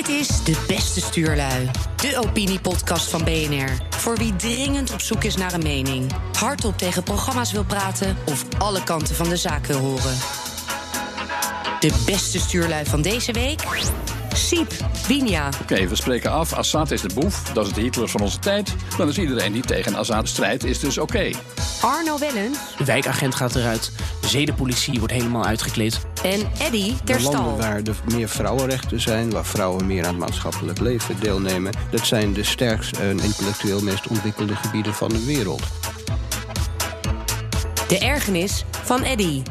Dit is De Beste Stuurlui, de opiniepodcast van BNR. Voor wie dringend op zoek is naar een mening, hardop tegen programma's wil praten of alle kanten van de zaak wil horen. De beste stuurlui van deze week? Siep, Winja. Oké, we spreken af. Assad is de boef. Dat is de Hitler van onze tijd. Dan is iedereen die tegen Assad strijdt, is dus oké. Arno Wellens De wijkagent gaat eruit. De zedenpolitie wordt helemaal uitgekleed. en Eddy De landen Terstal. waar er meer vrouwenrechten zijn, waar vrouwen meer aan het maatschappelijk leven deelnemen, dat zijn de sterkst en intellectueel meest ontwikkelde gebieden van de wereld. De ergernis van Eddy.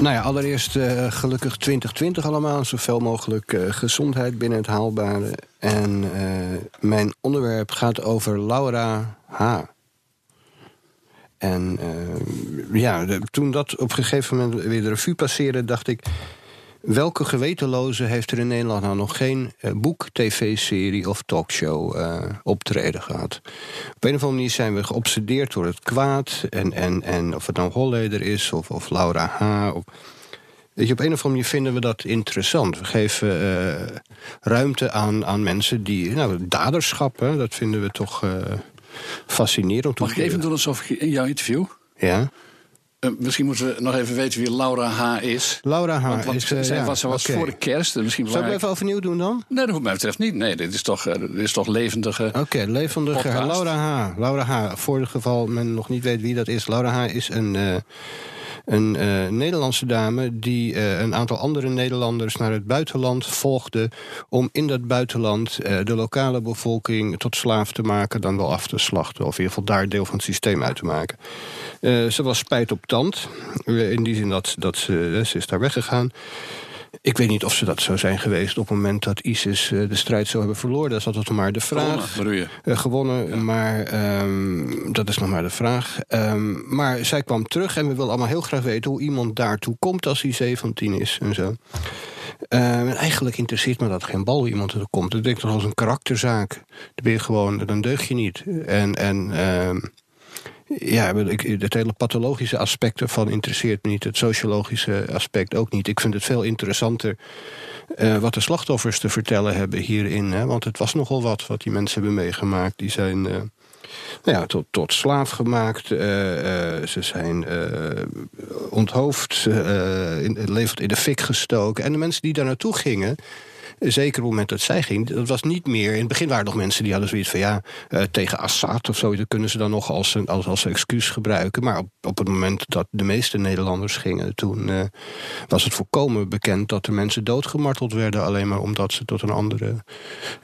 Nou ja, allereerst eh, gelukkig 2020 allemaal, zoveel mogelijk eh, gezondheid binnen het haalbare. En eh, mijn onderwerp gaat over Laura H. En ja, toen dat op een gegeven moment weer de revue passeerde, dacht ik. Welke gewetenloze heeft er in Nederland nou nog geen eh, boek, tv-serie of talkshow eh, optreden gehad? Op een of andere manier zijn we geobsedeerd door het kwaad. En, en, en of het nou Holleder is of, of Laura H. Of, Weet je, op een of andere manier vinden we dat interessant. We geven eh, ruimte aan, aan mensen die. Nou, daderschap, hè, dat vinden we toch fascinerend. Mag ik even doen alsof ik in jouw interview... Ja. Eh, misschien moeten we nog even weten wie Laura H. is. Laura H. Want, want is. zij ja, was, ze was voor de kerst. en Misschien Zal ik even overnieuw doen dan? Nee, dat wat mij betreft niet. Nee, dit is toch, eh, dit is toch levendige... Oké, levendige Podcast. Laura H. Laura H. Voor het geval men nog niet weet wie dat is. Laura H. is een, een eh, Nederlandse dame die eh, een aantal andere Nederlanders naar het buitenland volgde. om in dat buitenland eh, de lokale bevolking tot slaaf te maken, dan wel af te slachten. Of in ieder geval daar deel van het systeem uit te maken. Ze was spijt op tand. In die zin dat, dat ze, ze is daar weggegaan. Ik weet niet of ze dat zou zijn geweest op het moment dat ISIS eh, de strijd zou hebben verloren. Dat is altijd maar de vraag. Gewonnen? Eh, maar ehm, dat is nog maar de vraag. Ehm, maar zij kwam terug en we willen allemaal heel graag weten hoe iemand daartoe komt als hij 17 is en zo. Ehm, en eigenlijk interesseert me dat geen bal hoe iemand er komt. Dat denk ik toch als een karakterzaak. Dan ben je gewoon, dan deug je niet. En, en ja, het hele pathologische aspect ervan interesseert me niet. Het sociologische aspect ook niet. Ik vind het veel interessanter eh, wat de slachtoffers te vertellen hebben hierin. Hè? Want het was nogal wat wat die mensen hebben meegemaakt. Die zijn eh, nou ja, tot, tot slaaf gemaakt. eh, ze zijn onthoofd, in, levend in de fik gestoken. En de mensen die daar naartoe gingen. Zeker op het moment dat zij ging, dat was niet meer. In het begin waren er nog mensen die hadden zoiets van ja, eh, tegen Assad of zo, dat kunnen ze dan nog als een als, als excuus gebruiken. Maar op, op het moment dat de meeste Nederlanders gingen, toen eh, was het volkomen bekend dat er mensen doodgemarteld werden, alleen maar omdat ze tot een andere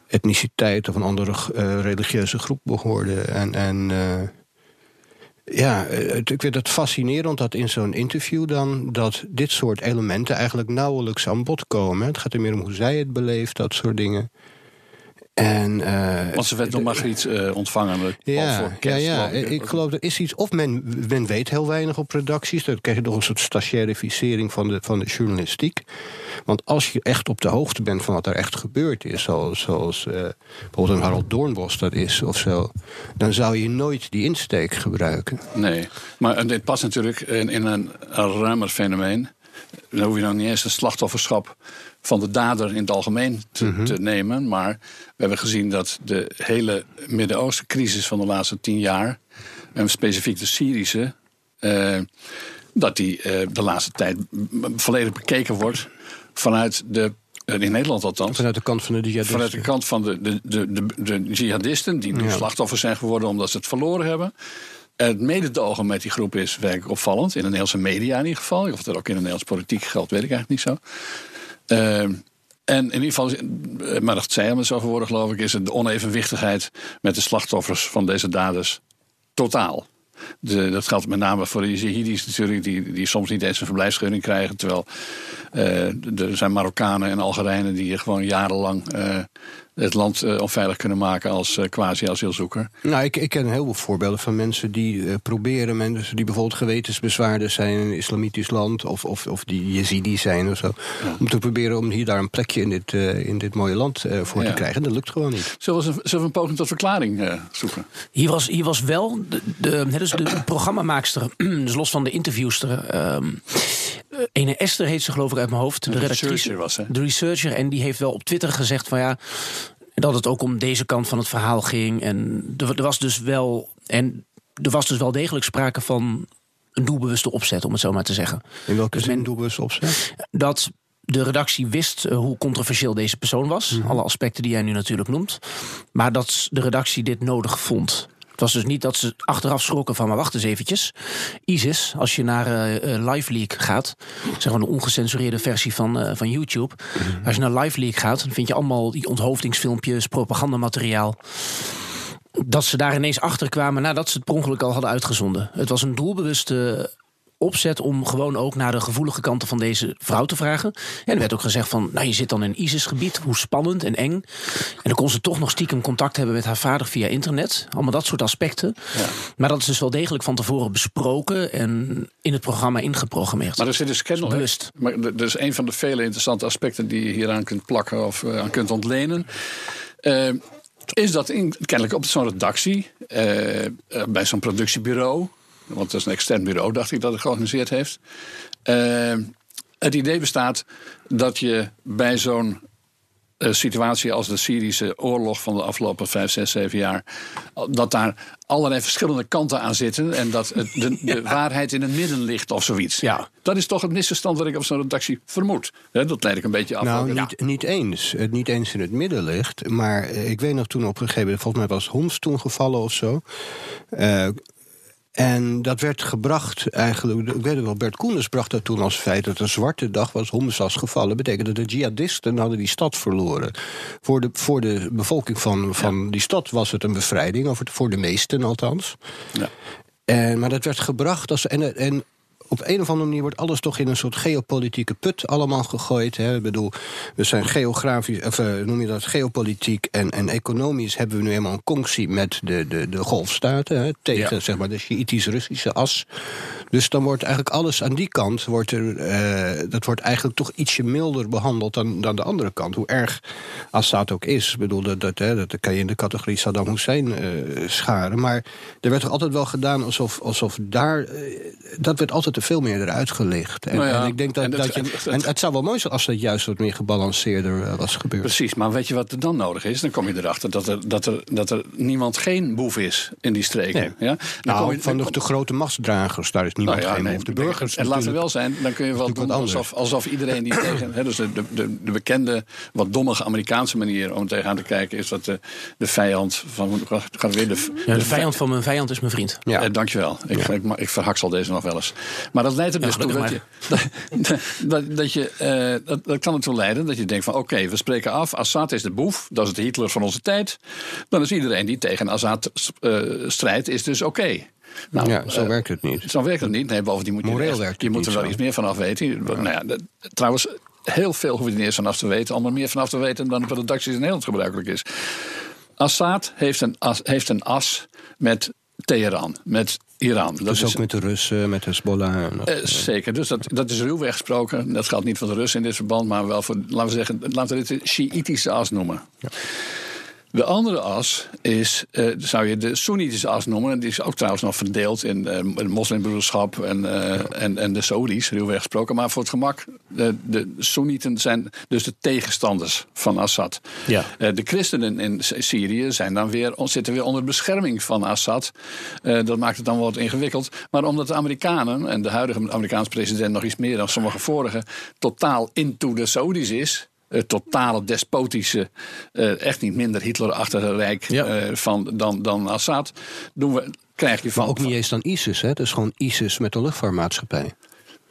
etniciteit of een andere eh, religieuze groep behoorden. En, en ja, eh, het- ik vind het fascinerend dat in zo'n interview dan dat dit soort elementen eigenlijk nauwelijks aan bod komen. Het gaat er meer om hoe zij het beleeft, dat soort dingen. En, eh, Want ze werd door Margriet eh, ontvangen. ja, voor ja, kerst, ja, geloof ik. ik geloof er is iets. Of men, men weet heel weinig op redacties. Dan krijg je nog een soort stagiairificering van de, van de journalistiek. Want als je echt op de hoogte bent van wat er echt gebeurd is, zoals, zoals eh, bijvoorbeeld een Harold Doornbos dat is of zo, dan zou je nooit die insteek gebruiken. Nee, maar dit past natuurlijk in, in een, een ruimer fenomeen. Dan hoef je nou niet eens het slachtofferschap van de dader in het algemeen te, Mhm. te nemen. Maar we hebben gezien dat de hele Midden-Oosten crisis van de laatste tien jaar... en specifiek de Syrische... eh, dat die eh, de laatste tijd volledig bekeken wordt vanuit de... eh, in Nederland althans. Vanuit de kant van de jihadisten. Vanuit de kant van de, de, de, de, de jihadisten, die nu Ja. slachtoffers zijn geworden omdat ze het verloren hebben. Het mededogen met die groep is werkelijk opvallend. In de Nederlandse media in ieder geval. Of dat ook in de Nederlandse politiek geldt, weet ik eigenlijk niet zo. Ehm, en in ieder geval, eh, maar dat zei hem zo geworden, geloof ik, is het de onevenwichtigheid met de slachtoffers van deze daders totaal. De, dat geldt met name voor de Yazidis natuurlijk, die, die soms niet eens een verblijfsvergunning krijgen. Terwijl eh, er zijn Marokkanen en Algerijnen die gewoon jarenlang eh, het land eh, onveilig kunnen maken als eh, quasi-asielzoeker. Nou, ik, ik ken heel veel voorbeelden van mensen die eh, proberen, mensen die bijvoorbeeld gewetensbezwaarden zijn in een islamitisch land, of, of, of die Yazidi zijn of zo, om te proberen om hier daar een plekje in dit, eh, in dit mooie land eh, voor Ja. te krijgen. Dat lukt gewoon niet. Zullen we, zullen we een poging tot verklaring eh, zoeken? Hier was, hier was wel de, de, hè, dus de programmamaakster, dus los van de interviewster, ehm, eh, ene Esther heet ze geloof ik uit mijn hoofd. De, De redactrice. researcher was, hè? De researcher. En die heeft wel op Twitter gezegd van ja... dat het ook om deze kant van het verhaal ging. En er, er was dus wel... En er was dus wel degelijk sprake van een doelbewuste opzet, om het zo maar te zeggen. In welke Dus zin men- doelbewust opzet? Dat de redactie wist eh, hoe controversieel deze persoon was. Alle aspecten die jij nu natuurlijk noemt. Maar dat de redactie dit nodig vond. Het was dus niet dat ze achteraf schrokken van... maar wacht eens eventjes. ISIS, als je naar eh eh, LiveLeak gaat... zeg maar de ongecensureerde versie van, eh, van YouTube... als je naar LiveLeak gaat, dan vind je allemaal die onthoofdingsfilmpjes... propagandamateriaal dat ze daar ineens achter kwamen nadat ze het per ongeluk al hadden uitgezonden. Het was een doelbewuste opzet om gewoon ook naar de gevoelige kanten van deze vrouw te vragen. En er werd ook gezegd van, nou je zit dan in ISIS-gebied, hoe spannend en eng. En dan kon ze toch nog stiekem contact hebben met haar vader via internet. Allemaal dat soort aspecten. Maar dat is dus wel degelijk van tevoren besproken en in het programma ingeprogrammeerd. Maar er zit dus kennelijk. Bewust. Maar dat is een van de vele interessante aspecten die je hieraan kunt plakken of eh, aan kunt ontlenen. Eh, is dat in, kennelijk op zo'n redactie, eh, bij zo'n productiebureau, want dat is een extern bureau, dacht ik dat het georganiseerd heeft. eh, het idee bestaat dat je bij zo'n eh, situatie als de Syrische oorlog van de afgelopen 5, 6, 7 jaar. dat daar allerlei verschillende kanten aan zitten. en dat het, de, de waarheid in het midden ligt of zoiets. Ja. Dat is toch het misverstand wat ik op zo'n redactie vermoed. Dat leid ik een beetje af. Nou, Ja. niet, niet eens. Het niet eens in het midden ligt. Maar eh, ik weet nog toen op een gegeven moment, volgens mij was Homs toen gevallen of zo. Eh, en dat werd gebracht eigenlijk, ik weet het wel, Bert Koenders bracht dat toen als feit dat een zwarte dag was, Homs was gevallen. betekende dat de jihadisten hadden die stad verloren. Voor de, voor de bevolking van, van die stad was het een bevrijding, of voor de meesten althans. Ja. En, maar dat werd gebracht als. En, en op een of andere manier wordt alles toch in een soort geopolitieke put allemaal gegooid. Hè. Ik bedoel, we zijn geografisch, of eh, noem je dat, geopolitiek en, en economisch hebben we nu helemaal een conctie met de, de, de golfstaten. Hè, tegen Ja. zeg maar, de Shiïtisch-Russische as. Dus dan wordt eigenlijk alles aan die kant, wordt er, eh, dat wordt eigenlijk toch ietsje milder behandeld dan, dan de andere kant. Hoe erg Assad ook is. Ik bedoel, dat, dat, hè, dat kan je in de categorie Saddam Hussein eh, scharen. Maar er werd toch altijd wel gedaan alsof, alsof daar. eh, dat werd altijd te veel meer eruit gelicht. En, Nou ja, en ik denk dat, en dat je. en het- zou wel mooi zijn als dat juist wat meer gebalanceerder was gebeurd. Precies, maar weet je wat er dan nodig is? Dan kom je erachter dat er, dat er, dat er niemand geen boef is in die streken. Nee. Ja? Dan Nou, kom je- van de, de grote machtsdragers, daar is niemand Nou ja, geen nee, of de burgers. En laten we wel zijn, dan kun je wel doen wat anders. alsof, alsof iedereen die tegen. Hè, dus de, de, de, de bekende, wat dommige Amerikaanse manier om tegenaan te kijken, is dat de, de vijand van. Gaat weer de, Ja, de vijand van mijn vijand is mijn vriend. Ja. Eh, dankjewel. Ik, ik, ik verhaksel deze nog wel eens. Maar dat leidt er dus Ja, toe dat je. Dat, dat, dat je eh, dat, dat kan ertoe leiden dat je denkt van oké, we spreken af. Assad is de boef, dat is de Hitler van onze tijd. Dan is iedereen die tegen Assad eh, strijdt, is dus oké. Nou, ja, zo eh, werkt het niet. zo werkt het niet. Nee, bovendien moet je, Moreel werkt het je moet er wel zo. iets meer van af weten. Nou ja, dat- trouwens, heel veel hoef je er niet eens vanaf te weten. Allemaal meer vanaf te weten dan op de redacties in Nederland gebruikelijk is. Assad heeft een as, heeft een as met Teheran, met Iran. Dat Dus is ook met de Russen, met Hezbollah. dat- eh, zeker, dus dat, dat is ruwweg gesproken. Dat geldt niet voor de Russen in dit verband, maar wel voor, laten we zeggen, laten we dit de Shiïtische as noemen. De andere as is, eh, zou je de Soenitische as noemen. Die is ook trouwens nog verdeeld in eh, het moslimbroederschap en, eh, en, en de Saoedi's, ruwweg gesproken. Maar voor het gemak, de, de Soenieten zijn dus de tegenstanders van Assad. Ja. Eh, de christenen in Syrië zijn dan weer, zitten weer onder bescherming van Assad. Eh, dat maakt het dan wel wat ingewikkeld. Maar omdat de Amerikanen, en de huidige Amerikaanse president nog iets meer dan sommige vorige, totaal into de Saudis is. Het totale despotische, eh, echt niet minder Hitlerachtige rijk Ja. eh, van, dan, dan Assad. Doen we, krijg je van. Maar ook niet eens dan ISIS, hè? Het is gewoon ISIS met een luchtvaartmaatschappij.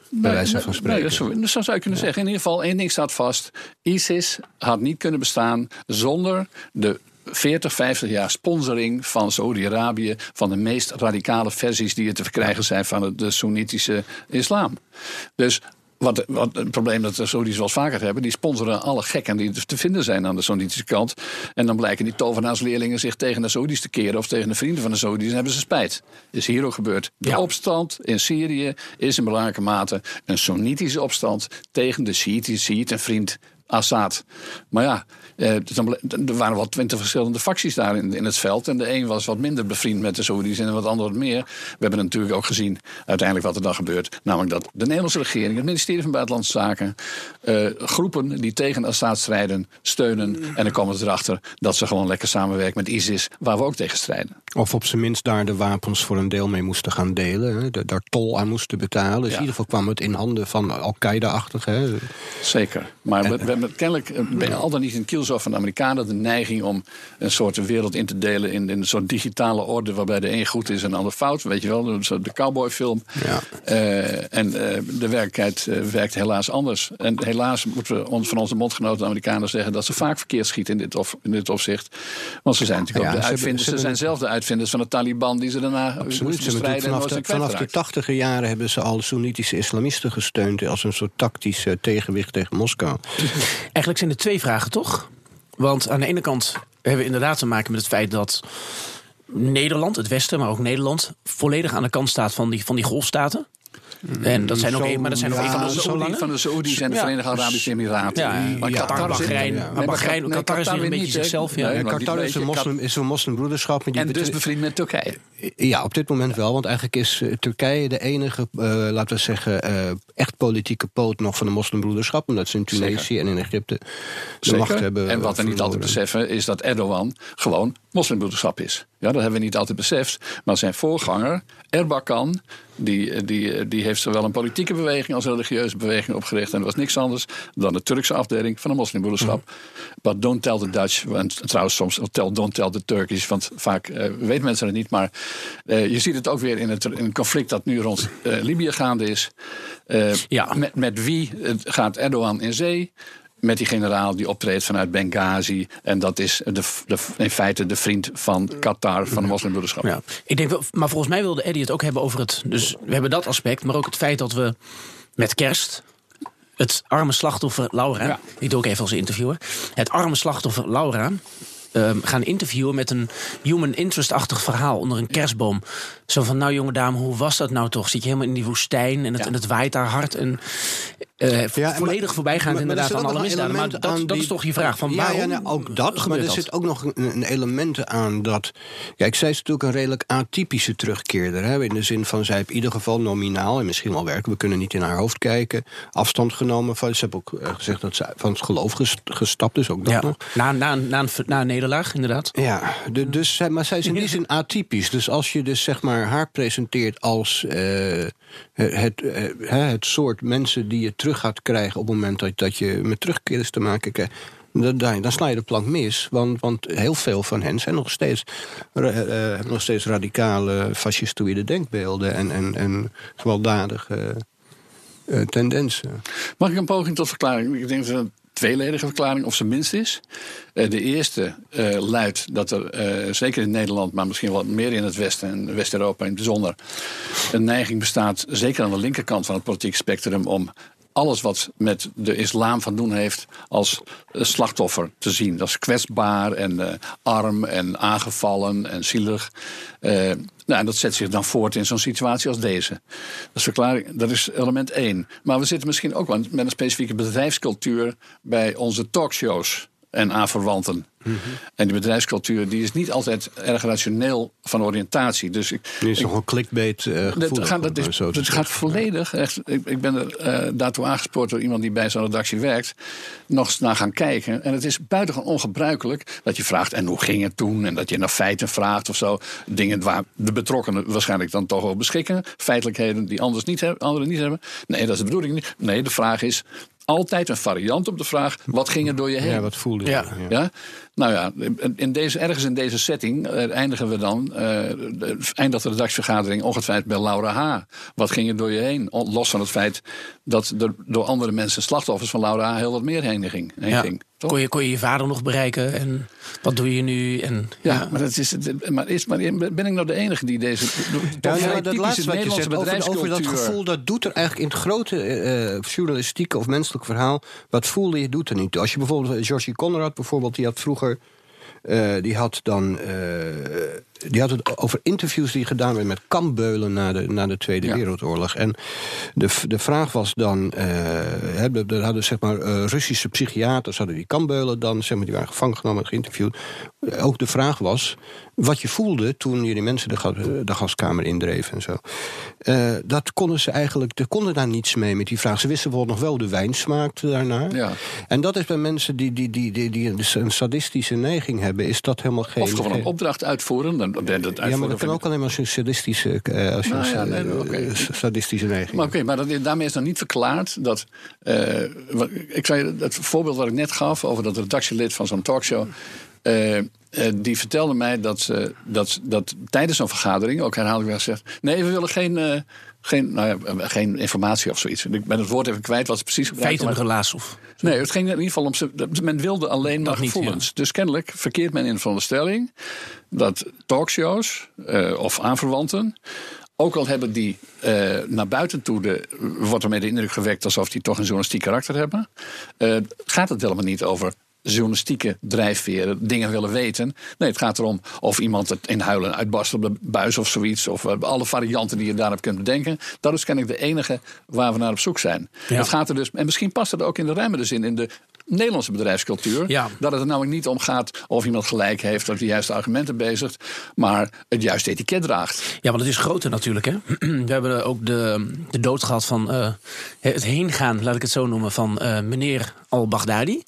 Bij wijze van Nee, spreken. dat zo, zo zou je kunnen zeggen. In ieder geval, één ding staat vast. ISIS had niet kunnen bestaan zonder de 40, 50 jaar sponsoring van Saudi-Arabië... van de meest radicale versies die er te verkrijgen zijn van de, de Soenitische islam. Dus wat, wat een probleem dat de Saudis wel eens vaker hebben... die sponsoren alle gekken die te vinden zijn aan de Soenitische kant. En dan blijken die tovenaarsleerlingen zich tegen de Saudis te keren... of tegen de vrienden van de Saudis en hebben ze spijt. Is hier ook gebeurd. De Ja. opstand in Syrië is in belangrijke mate een Soenitische opstand... tegen de Shiïtische Shiït en vriend Assad. Maar ja, eh, dan er waren wel twintig verschillende facties daar in, in het veld. En de een was wat minder bevriend met de Saoedi's en de ander wat meer. We hebben natuurlijk ook gezien uiteindelijk wat er dan gebeurt. Namelijk dat de Nederlandse regering, het ministerie van Buitenlandse Zaken... eh, groepen die tegen Assad strijden, steunen. En dan komen ze erachter dat ze gewoon lekker samenwerken met ISIS... waar we ook tegen strijden. Of op zijn minst daar de wapens voor een deel mee moesten gaan delen. Hè, de- daar tol aan moesten betalen. Dus Ja. in ieder geval kwam het in handen van Al-Qaeda-achtig. hè. Zeker. Maar we, we hebben kennelijk eh, bij- al dan niet in het kielzog van de Amerikanen de neiging om een soort wereld in te delen in, in een soort digitale orde waarbij de een goed is en de ander fout. Weet je wel, een de cowboyfilm. Ja. Eh, en eh, de werkelijkheid werkt helaas anders. En helaas moeten we ons, van onze mondgenoten de Amerikanen zeggen dat ze vaak verkeerd schieten in dit, of, in dit opzicht. Want ze zijn natuurlijk Ja, ook de ze uitvinders. ze zijn zelf de uitvinders van de Taliban die ze daarna Absoluut. moesten Ze hebben bestrijden en natuurlijk nooit zijn vanaf, de, vanaf de tachtiger jaren hebben ze al Soenitische islamisten gesteund als een soort tactisch tegenwicht tegen Moskou. Eigenlijk zijn er twee vragen, toch? Want aan de ene kant hebben we inderdaad te maken met het feit dat Nederland, het Westen, maar ook Nederland, volledig aan de kant staat van die, van die golfstaten. En dat zijn ook, een- maar dat zijn ook een van de Van de, zo Saoedi- van de Saoedi's en de Ja. Verenigde Arabische Emiraten. Ja, Maar ja, Qatar, Bahrein. Bahrein- nee, Qatar is een beetje zichzelf, ja. Qatar is een, moslim, is een moslimbroederschap. En dus bevriend met Turkije. Ja, op dit moment wel. Want eigenlijk is eh, Turkije de enige, eh, laten we zeggen, eh, echt politieke poot nog van de moslimbroederschap. Omdat ze in Tunesië en in Egypte de Zeker. macht hebben. en wat we niet altijd beseffen is dat Erdogan gewoon moslimbroederschap is. Ja, dat hebben we niet altijd beseft. Maar zijn voorganger, Erbakan, die, die, die heeft zowel een politieke beweging als een religieuze beweging opgericht. En dat was niks anders dan de Turkse afdeling van de moslimbroederschap. Mhm. But don't tell the Dutch. Want trouwens, soms tell, don't tell the Turkish. Want vaak eh, weten mensen het niet. Maar eh, je ziet het ook weer in het, in conflict dat nu rond eh, Libië gaande is. Ja. met, met wie gaat Erdogan in zee? Met die generaal die optreedt vanuit Benghazi. En dat is de, de, in feite de vriend van Qatar, van de moslimbroederschap. Ja, ik denk wel, maar volgens mij wilde Eddie het ook hebben over het. Dus we hebben dat aspect, maar ook het feit dat we met kerst. Het arme slachtoffer Laura, Ja. ik doe ook even als interviewer. Het arme slachtoffer Laura ehm, gaan interviewen met een human interest-achtig verhaal onder een kerstboom. Zo van, nou jonge dame, hoe was dat nou toch? Zit je helemaal in die woestijn en het, Ja. en het waait daar hard. En, Ja, en volledig voorbijgaand er inderdaad zit aan alle misdaden. Maar dat, dat is toch je vraag van waarom Ja, nou, ook dat. Maar er dat? zit ook nog een, een element aan dat... Kijk, zij is natuurlijk een redelijk atypische terugkeerder. Hè? In de zin van, zij heeft in ieder geval nominaal... en misschien wel werken, we kunnen niet in haar hoofd kijken... afstand genomen van... Ze heeft ook eh, gezegd dat ze van het geloof gest- gestapt is, ook dat Ja, nog. na, na, na, een, na een nederlaag, inderdaad. Ja, de, dus, maar zij is in die zin atypisch. Dus als je dus zeg maar haar presenteert als eh, het, eh, het soort mensen die je terug gaat krijgen op het moment dat, dat je met terugkeerders te maken krijgt. Dan, sla je de plank mis, want, want heel veel van hen zijn nog steeds, ra- eh, hebben nog steeds radicale fascistoïde denkbeelden en, en, en gewelddadige tendensen. Mag ik een poging tot verklaring? Ik denk dat tweeledige verklaring of zijn minst is. Eh, de eerste eh, luidt dat er, eh, zeker in Nederland, maar misschien wel meer in het Westen en West-Europa in het bijzonder, een neiging bestaat, zeker aan de linkerkant van het politieke spectrum, om alles wat met de islam van doen heeft als eh, slachtoffer te zien. Dat is kwetsbaar en eh, arm en aangevallen en zielig. Eh, nou, en dat zet zich dan voort in zo'n situatie als deze. Dat is, verklaring, dat is element één. Maar we zitten misschien ook met een specifieke bedrijfscultuur bij onze talkshows en aanverwanten. En die bedrijfscultuur die is niet altijd erg rationeel van oriëntatie. Dus ik, is ik- nog een clickbait eh dat, gevoelig, gaat, dat, is, zo dat gaat volledig. Echt, ik, ik ben er eh, daartoe aangespoord door iemand die bij zo'n redactie werkt. Nog eens naar gaan kijken. En het is buitengewoon ongebruikelijk dat je vraagt. En hoe ging het toen? En dat je naar feiten vraagt of zo. Dingen waar de betrokkenen waarschijnlijk dan toch wel beschikken. Feitelijkheden die anders niet hebben, anderen niet hebben. Nee, dat is de bedoeling niet. Nee, de vraag is altijd een variant op de vraag. Wat ging er door je heen? Ja, wat voelde je? Ja. Ja? Nou ja, in deze, ergens in deze setting eh, eindigen we dan. eh de- eindigt de redactievergadering ongetwijfeld bij Laura H. Wat ging er door je heen? Los van het feit dat er door andere mensen slachtoffers van Laura H. heel wat meer heen ging. Heen Ja. ging toch? Kon, je, kon je je vader nog bereiken? En wat doe je nu? En, Ja, maar, dat is, het- maar, is, maar ben ik nou de enige die deze. Ja, ja, dat typische laatste wat je zegt over, over dat bedrijfscultuur. gevoel, dat doet er eigenlijk in het grote eh, eh, journalistieke of menselijk verhaal. Wat voelde je, doet er niet toe. Als je bijvoorbeeld, Georgie Conrad bijvoorbeeld, die had vroeger. Eh, die had dan. Die had het over interviews die gedaan werden met kambeulen na de, na de Tweede Ja. Wereldoorlog. En de, de vraag was dan, hè, er hadden zeg maar eh, Russische psychiaters hadden die kambeulen dan, zeg maar, die waren gevangen genomen en geïnterviewd. Eh, Ook de vraag was wat je voelde toen je die mensen de, de gaskamer indreef en zo. Dat konden ze eigenlijk, ze konden daar niets mee met die vraag. Ze wisten bijvoorbeeld nog wel de wijn smaakte daarna. Ja. En dat is bij mensen die, die, die, die, die een sadistische neiging hebben, is dat helemaal geen. Of gewoon een opdracht uitvoeren. Dan, dat ja, maar dat kan ook alleen maar als je een sadistische, eh, als je Nou ja, een, nee, eh, sadistische neiging Maar oké, maar dat, daarmee is dan niet verklaard dat. eh, wat- ik zei het voorbeeld wat ik net gaf over dat redactielid van zo'n talkshow. die vertelde mij dat, ze, dat, dat tijdens zo'n vergadering ook herhaaldelijk werd gezegd: nee, we willen geen, geen, nou ja, eh, geen informatie of zoiets. Ik ben het woord even kwijt wat ze precies gebruikten. maar- Feitenrelaas of... Nee, het ging in ieder geval om. ze- Men wilde alleen maar Dat gevoelens. Dus kennelijk verkeert men in de veronderstelling dat talkshows eh, of aanverwanten. Ook al hebben die eh, naar buiten toe, de, wordt ermee de indruk gewekt alsof die toch een journalistiek karakter hebben. gaat het helemaal niet over journalistieke drijfveren, dingen willen weten. Nee, het gaat erom of iemand het in huilen uitbarst op de buis of zoiets. Of eh, alle varianten die je daarop kunt bedenken. Dat is kennelijk de enige waar we naar op zoek zijn. Ja. Het gaat er dus, en misschien past het ook in de ruimere zin in de Nederlandse bedrijfscultuur. Ja. Dat het er namelijk niet om gaat of iemand gelijk heeft of de juiste argumenten bezigt, maar het juiste etiket draagt. Ja, want het is groter natuurlijk. Hè? We hebben ook de, de dood gehad van eh, het heengaan, laat ik het zo noemen, van eh, meneer al-Baghdadi.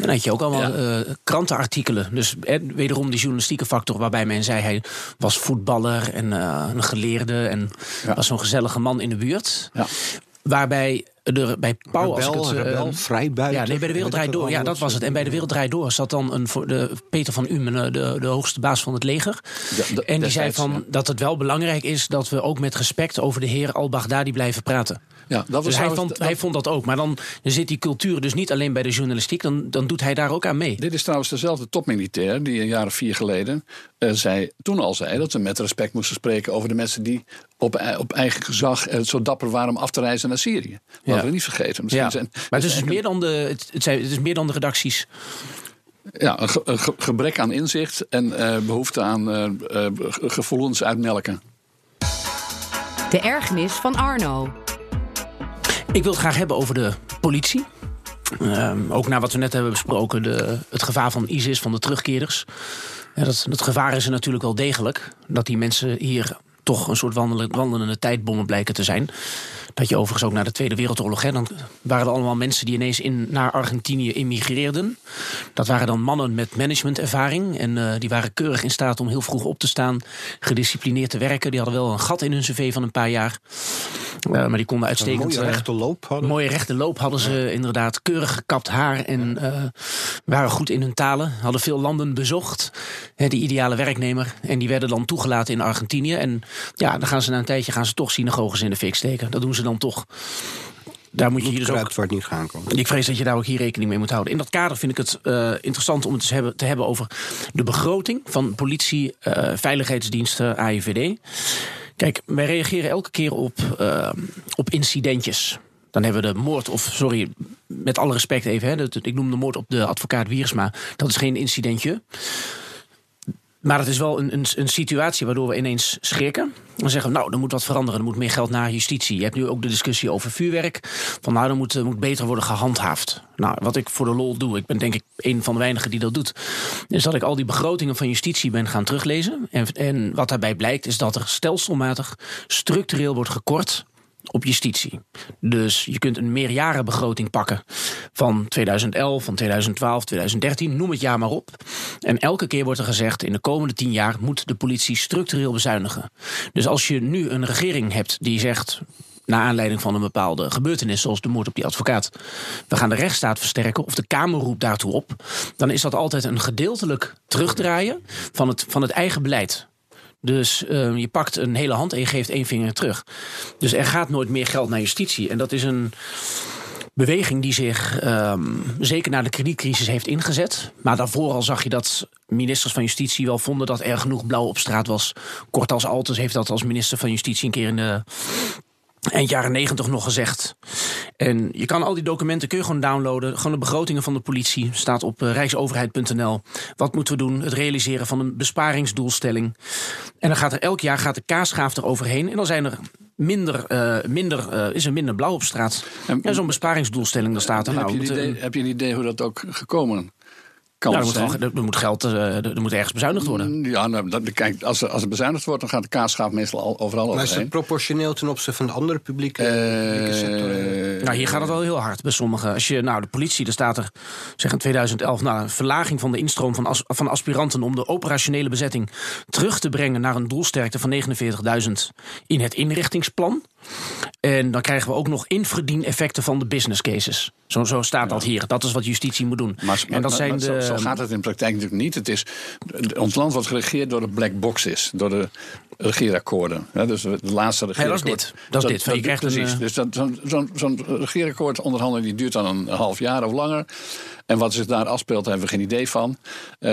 En dan had je ook allemaal eh, krantenartikelen. Dus eh, wederom die journalistieke factor waarbij men zei hij was voetballer en eh, een geleerde en Ja. was zo'n gezellige man in de buurt. Ja. Waarbij er bij Pauw, als ik Rebel, het, rebel, vrijbuiter. ja, nee, bij de Wereld Draait Door. Ja, dat was het. En bij de Wereld Draait Door zat dan een, voor de, Peter van Umen, eh, de, de hoogste baas van het leger. Ja, de- en die zei van ja. dat het wel belangrijk is dat we ook met respect over de heer al-Baghdadi blijven praten. Ja, dat was Dus hij vond, dat- hij vond dat ook. Maar dan zit die cultuur dus niet alleen bij de journalistiek, dan, dan doet hij daar ook aan mee. Dit is trouwens dezelfde topmilitair die een jaar of vier geleden eh, zei, toen al zei dat we met respect moesten spreken over de mensen die op, op eigen gezag eh, zo dapper waren om af te reizen naar Syrië. Laten Ja. we niet vergeten. Misschien Ja. zijn- Maar het is, dus meer dan de, het, het zijn, het is meer dan de redacties. ja, een, ge- een ge- gebrek aan inzicht en eh, behoefte aan ge- gevoelens uitmelken. De ergernis van Arno. Ik wil het graag hebben over de politie. Ehm, ook na wat we net hebben besproken, de, het gevaar van ISIS, van de terugkeerders. Ja, dat, dat gevaar is er natuurlijk wel degelijk. Dat die mensen hier toch een soort wandelende, wandelende tijdbommen blijken te zijn. Dat je overigens ook naar de Tweede Wereldoorlog... Hè, dan waren er allemaal mensen die ineens in, naar Argentinië immigreerden. Dat waren dan mannen met managementervaring. En eh, die waren keurig in staat om heel vroeg op te staan. Gedisciplineerd te werken. Die hadden wel een gat in hun cv van een paar jaar. Eh, maar die konden Een uitstekend... mooie eh, rechte loop hadden. Mooie rechte loop hadden ze inderdaad. Keurig gekapt haar en waren goed in hun talen. Hadden veel landen bezocht. Hè, die ideale werknemer. En die werden dan toegelaten in Argentinië. En ja, dan gaan ze na een tijdje gaan ze toch synagoges in de fik steken. Dat doen ze dan toch. Daar moet je hier dus ook niet gaan kan. ik vrees dat je daar ook hier rekening mee moet houden. In dat kader vind ik het eh, interessant om het te hebben, te hebben over de begroting van politie, eh, veiligheidsdiensten, AIVD. Kijk, wij reageren elke keer op, eh, op incidentjes. Dan hebben we de moord, of sorry, met alle respect even, hè, dat- ik noem de moord op de advocaat Wiersma. Dat is geen incidentje. Maar het is wel een, een, een situatie waardoor we ineens schrikken. Dan zeggen we, nou, er moet wat veranderen. Er moet meer geld naar justitie. Je hebt nu ook de discussie over vuurwerk. Van nou, er moet, moet beter worden gehandhaafd. Nou, wat ik voor de lol doe, ik ben denk ik een van de weinigen die dat doet. Is dat ik al die begrotingen van justitie ben gaan teruglezen. En, en wat daarbij blijkt, is dat er stelselmatig structureel wordt gekort op justitie. Dus je kunt een meerjarenbegroting pakken van 2011, van 2012, 2013, noem het jaar maar op. En elke keer wordt er gezegd, in de komende tien jaar moet de politie structureel bezuinigen. Dus als je nu een regering hebt die zegt, naar aanleiding van een bepaalde gebeurtenis, zoals de moord op die advocaat, we gaan de rechtsstaat versterken, of de Kamer roept daartoe op, dan is dat altijd een gedeeltelijk terugdraaien van het, van het eigen beleid. Dus eh, je pakt een hele hand en je geeft één vinger terug. Dus er gaat nooit meer geld naar justitie. En dat is een beweging die zich ehm, zeker na de kredietcrisis heeft ingezet. Maar daarvoor al zag je dat ministers van Justitie wel vonden dat er genoeg blauw op straat was. Kort als Altes heeft dat als minister van Justitie een keer in de eind jaren negentig nog gezegd. En je kan al die documenten kun je gewoon downloaden. Gewoon de begrotingen van de politie staat op uh, rijksoverheid.nl. Wat moeten we doen? Het realiseren van een besparingsdoelstelling. En dan gaat er elk jaar gaat de kaasschaaf er overheen. En dan zijn er minder, uh, minder, uh, is er minder blauw op straat. En, Zo'n besparingsdoelstelling, daar staat er. Heb, nou, je een idee, heb je een idee hoe dat ook gekomen kan nou, er, moet, er, moet geld, uh, er moet ergens bezuinigd worden. Ja, nou, dat, kijk, als er, als er bezuinigd wordt, dan gaat de kaasschaaf meestal al, overal maar overheen. is het proportioneel ten opzichte van de andere publieke, publieke sector? Nou, hier gaat het wel heel hard bij sommigen. Als je, nou, de politie, er staat er, zeg in 2011, nou, een verlaging van de instroom van, as, van aspiranten om de operationele bezetting terug te brengen naar een doelsterkte van 49.000 in het inrichtingsplan. En dan krijgen we ook nog inverdieneffecten van de business cases. Zo, zo staat dat hier. Dat is wat justitie moet doen. Maar, en dat zijn maar, de, zo, zo, gaat het in de praktijk natuurlijk niet. Het is, ons land wordt geregeerd door de black boxes, door de regeerakkoorden. Ja, dus de laatste regeerakkoord. Dat is dit. Dat is dit. Dat, precies. Een, dus zo'n zo zo regeerakkoord onderhandelen die duurt dan een half jaar of langer. En wat zich daar afspeelt, daar hebben we geen idee van. Uh,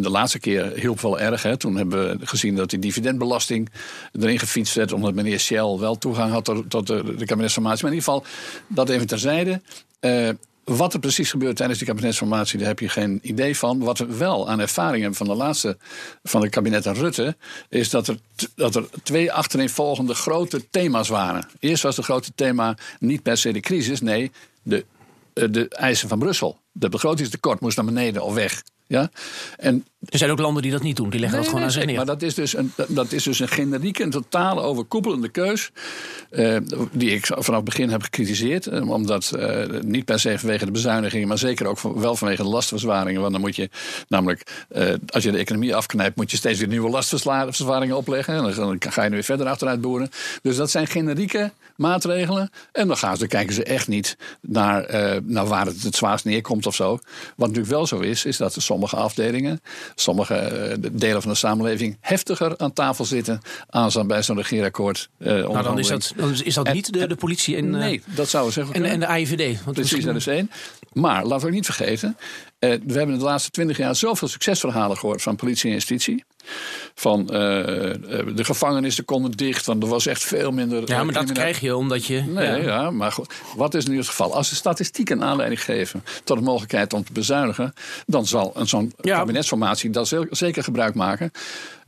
de laatste keer hielp wel erg. Hè. Toen hebben we gezien dat die dividendbelasting erin gefietst werd. Omdat meneer Shell wel toegang had tot, tot de, de kabinetsformatie. Maar in ieder geval, dat even terzijde. Uh, wat er precies gebeurt tijdens die kabinetsformatie, daar heb je geen idee van. Wat we wel aan ervaring hebben van de laatste van het kabinet Rutte, is dat er, dat er twee achtereenvolgende grote thema's waren. Eerst was het grote thema niet per se de crisis, nee, de, de eisen van Brussel. De begrotingstekort moest naar beneden of weg. Ja? En, er zijn ook landen die dat niet doen, die leggen nee, dat gewoon aan zich neer. Maar dat is dus een, dat is dus een generieke en totale overkoepelende keus. Uh, die ik vanaf het begin heb gecritiseerd. Uh, omdat uh, niet per se vanwege de bezuinigingen, maar zeker ook van, wel vanwege de lastverzwaringen. Want dan moet je namelijk, als je de economie afknijpt, moet je steeds weer nieuwe lastverzwaringen opleggen. En dan ga je nu weer verder achteruit boeren. Dus dat zijn generieke maatregelen. En dan, gaan ze, dan kijken ze echt niet naar, naar waar het het zwaarst neerkomt of zo. Wat natuurlijk wel zo is, is dat er sommige afdelingen, sommige delen van de samenleving heftiger aan tafel zitten aan bij zo'n regeerakkoord. Uh, nou, dan is dat, dan is dat en, niet de, de politie en, nee, dat zou zeggen. En, en de AIVD. Want Precies, dat is één. Maar laten we ook niet vergeten, we hebben in de laatste twintig jaar zoveel succesverhalen gehoord van politie en justitie. Van uh, de gevangenissen konden dicht, want er was echt veel minder. Ja, maar dat krijg je omdat je. Nee, ja, ja maar goed, wat is nu het geval? Als de statistieken aanleiding geven tot de mogelijkheid om te bezuinigen, dan zal zo'n ja. kabinetsformatie dat zeker gebruik maken.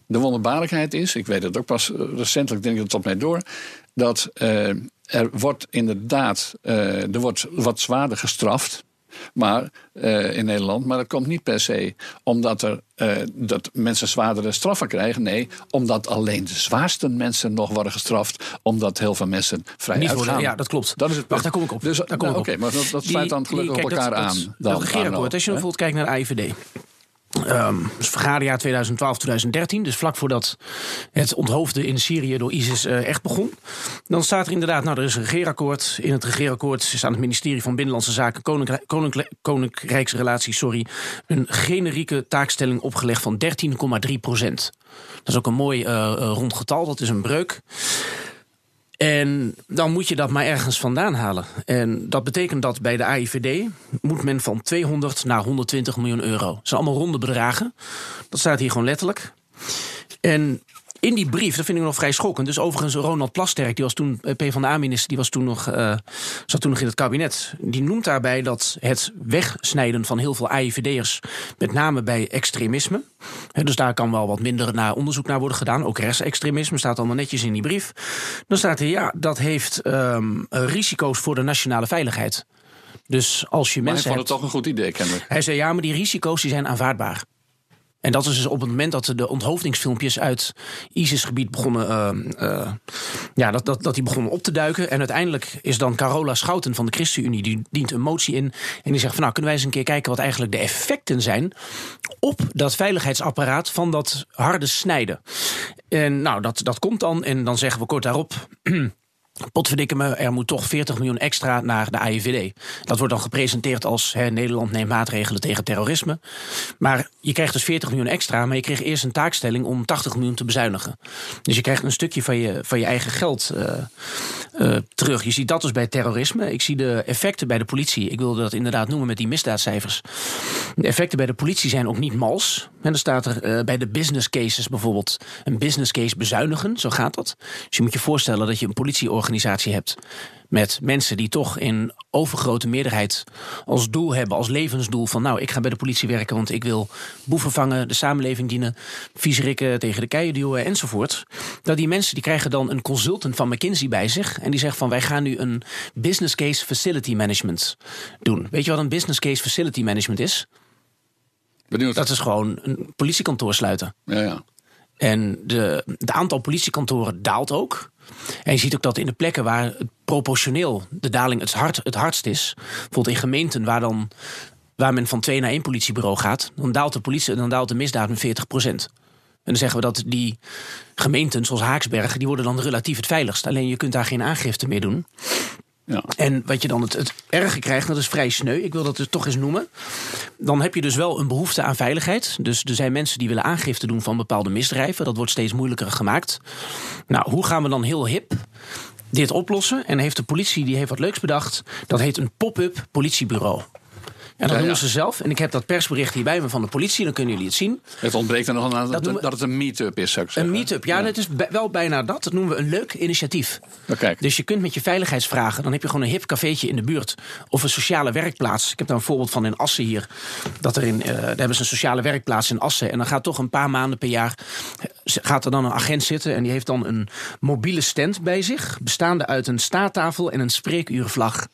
De wonderbaarlijkheid is, ik weet het ook pas recentelijk, denk ik het tot mij door, dat uh, er wordt inderdaad uh, er wordt wat zwaarder gestraft. Maar uh, in Nederland, maar dat komt niet per se omdat er uh, dat mensen zwaardere straffen krijgen. Nee, omdat alleen de zwaarste mensen nog worden gestraft, omdat heel veel mensen vrij niet uitgaan. Worden, ja, dat klopt. Dat is het Wacht, daar kom ik op. Dus, nou. Oké, maar dat, dat sluit dan gelukkig die, op elkaar dat, aan. Dat, dan, dat regeerakkoord, als je bijvoorbeeld kijkt naar de AIVD. Um, dus vergaderjaar 2012-2013, dus vlak voordat het onthoofden in Syrië door ISIS uh, echt begon. Dan staat er inderdaad, nou er is een regeerakkoord. In het regeerakkoord is aan het ministerie van Binnenlandse Zaken, Koninkrijk, Koninkrijk, Koninkrijksrelaties, sorry, een generieke taakstelling opgelegd van 13,3 procent. Dat is ook een mooi uh, rond getal, dat is een breuk. En dan moet je dat maar ergens vandaan halen. En dat betekent dat bij de AIVD moet men van 200 naar 120 miljoen euro. Dat zijn allemaal ronde bedragen. Dat staat hier gewoon letterlijk. En in die brief, dat vind ik nog vrij schokkend. Dus overigens, Ronald Plasterk, die was toen PvdA-minister, die was toen nog, uh, zat toen nog in het kabinet. Die noemt daarbij dat het wegsnijden van heel veel AIVD'ers, met name bij extremisme. Hè, dus daar kan wel wat minder naar onderzoek naar worden gedaan. Ook rechtsextremisme staat allemaal netjes in die brief. Dan staat er, ja, dat heeft um, risico's voor de nationale veiligheid. Dus als je maar mensen. hij vond het toch een goed idee, kennelijk. Hij zei ja, maar die risico's die zijn aanvaardbaar. En dat is dus op het moment dat de onthoofdingsfilmpjes uit ISIS-gebied begonnen, uh, uh, ja, dat, dat, dat die begonnen op te duiken. En uiteindelijk is dan Carola Schouten van de ChristenUnie, die dient een motie in. En die zegt van nou, kunnen wij eens een keer kijken wat eigenlijk de effecten zijn op dat veiligheidsapparaat van dat harde snijden. En nou, dat, dat komt dan. En dan zeggen we kort daarop. Potverdikke me, er moet toch 40 miljoen extra naar de AIVD. Dat wordt dan gepresenteerd als hè, Nederland neemt maatregelen tegen terrorisme. Maar je krijgt dus 40 miljoen extra, maar je kreeg eerst een taakstelling om 80 miljoen te bezuinigen. Dus je krijgt een stukje van je, van je eigen geld uh, uh, terug. Je ziet dat dus bij terrorisme. Ik zie de effecten bij de politie. Ik wilde dat inderdaad noemen met die misdaadcijfers. De effecten bij de politie zijn ook niet mals. En dan staat er uh, bij de business cases bijvoorbeeld een business case bezuinigen. Zo gaat dat. Dus je moet je voorstellen dat je een politieorganisatie organisatie hebt met mensen die toch in overgrote meerderheid als doel hebben, als levensdoel van nou, ik ga bij de politie werken, want ik wil boeven vangen, de samenleving dienen, viezerikken tegen de keien duwen enzovoort. Dat die mensen die krijgen dan een consultant van McKinsey bij zich en die zegt van wij gaan nu een business case facility management doen. Weet je wat een business case facility management is? Benieuwd. Dat is gewoon een politiekantoor sluiten. Ja, ja. En de, de aantal politiekantoren daalt ook. En je ziet ook dat in de plekken waar het proportioneel de daling het, hard, het hardst is, bijvoorbeeld in gemeenten waar, dan, waar men van twee naar één politiebureau gaat, dan daalt de, politie, dan daalt de misdaad met 40 procent. En dan zeggen we dat die gemeenten zoals Haaksbergen, die worden dan relatief het veiligst. Alleen je kunt daar geen aangifte meer doen. Ja. En wat je dan het, het erge krijgt, dat is vrij sneu. Ik wil dat dus toch eens noemen. Dan heb je dus wel een behoefte aan veiligheid. Dus er zijn mensen die willen aangifte doen van bepaalde misdrijven. Dat wordt steeds moeilijker gemaakt. Nou, hoe gaan we dan heel hip dit oplossen? En heeft de politie die heeft wat leuks bedacht. Dat heet een pop-up politiebureau. En dat Ja, ja. ze zelf. En ik heb dat persbericht hier bij me van de politie. Dan kunnen jullie het zien. Het ontbreekt er nog aan dat, Dat doen we- dat het een meet-up is, zou ik zeggen. Een meet-up. Ja, het is wel bijna dat. Dat noemen we een leuk initiatief. Nou, kijk. Dus je kunt met je veiligheidsvragen, dan heb je gewoon een hip cafeetje in de buurt. Of een sociale werkplaats. Ik heb daar een voorbeeld van in Assen hier. Dat er in, eh, daar hebben ze een sociale werkplaats in Assen. En dan gaat toch een paar maanden per jaar. eh, gaat er dan een agent zitten. En die heeft dan een mobiele stand bij zich. Bestaande uit een staattafel en een spreekuurvlag.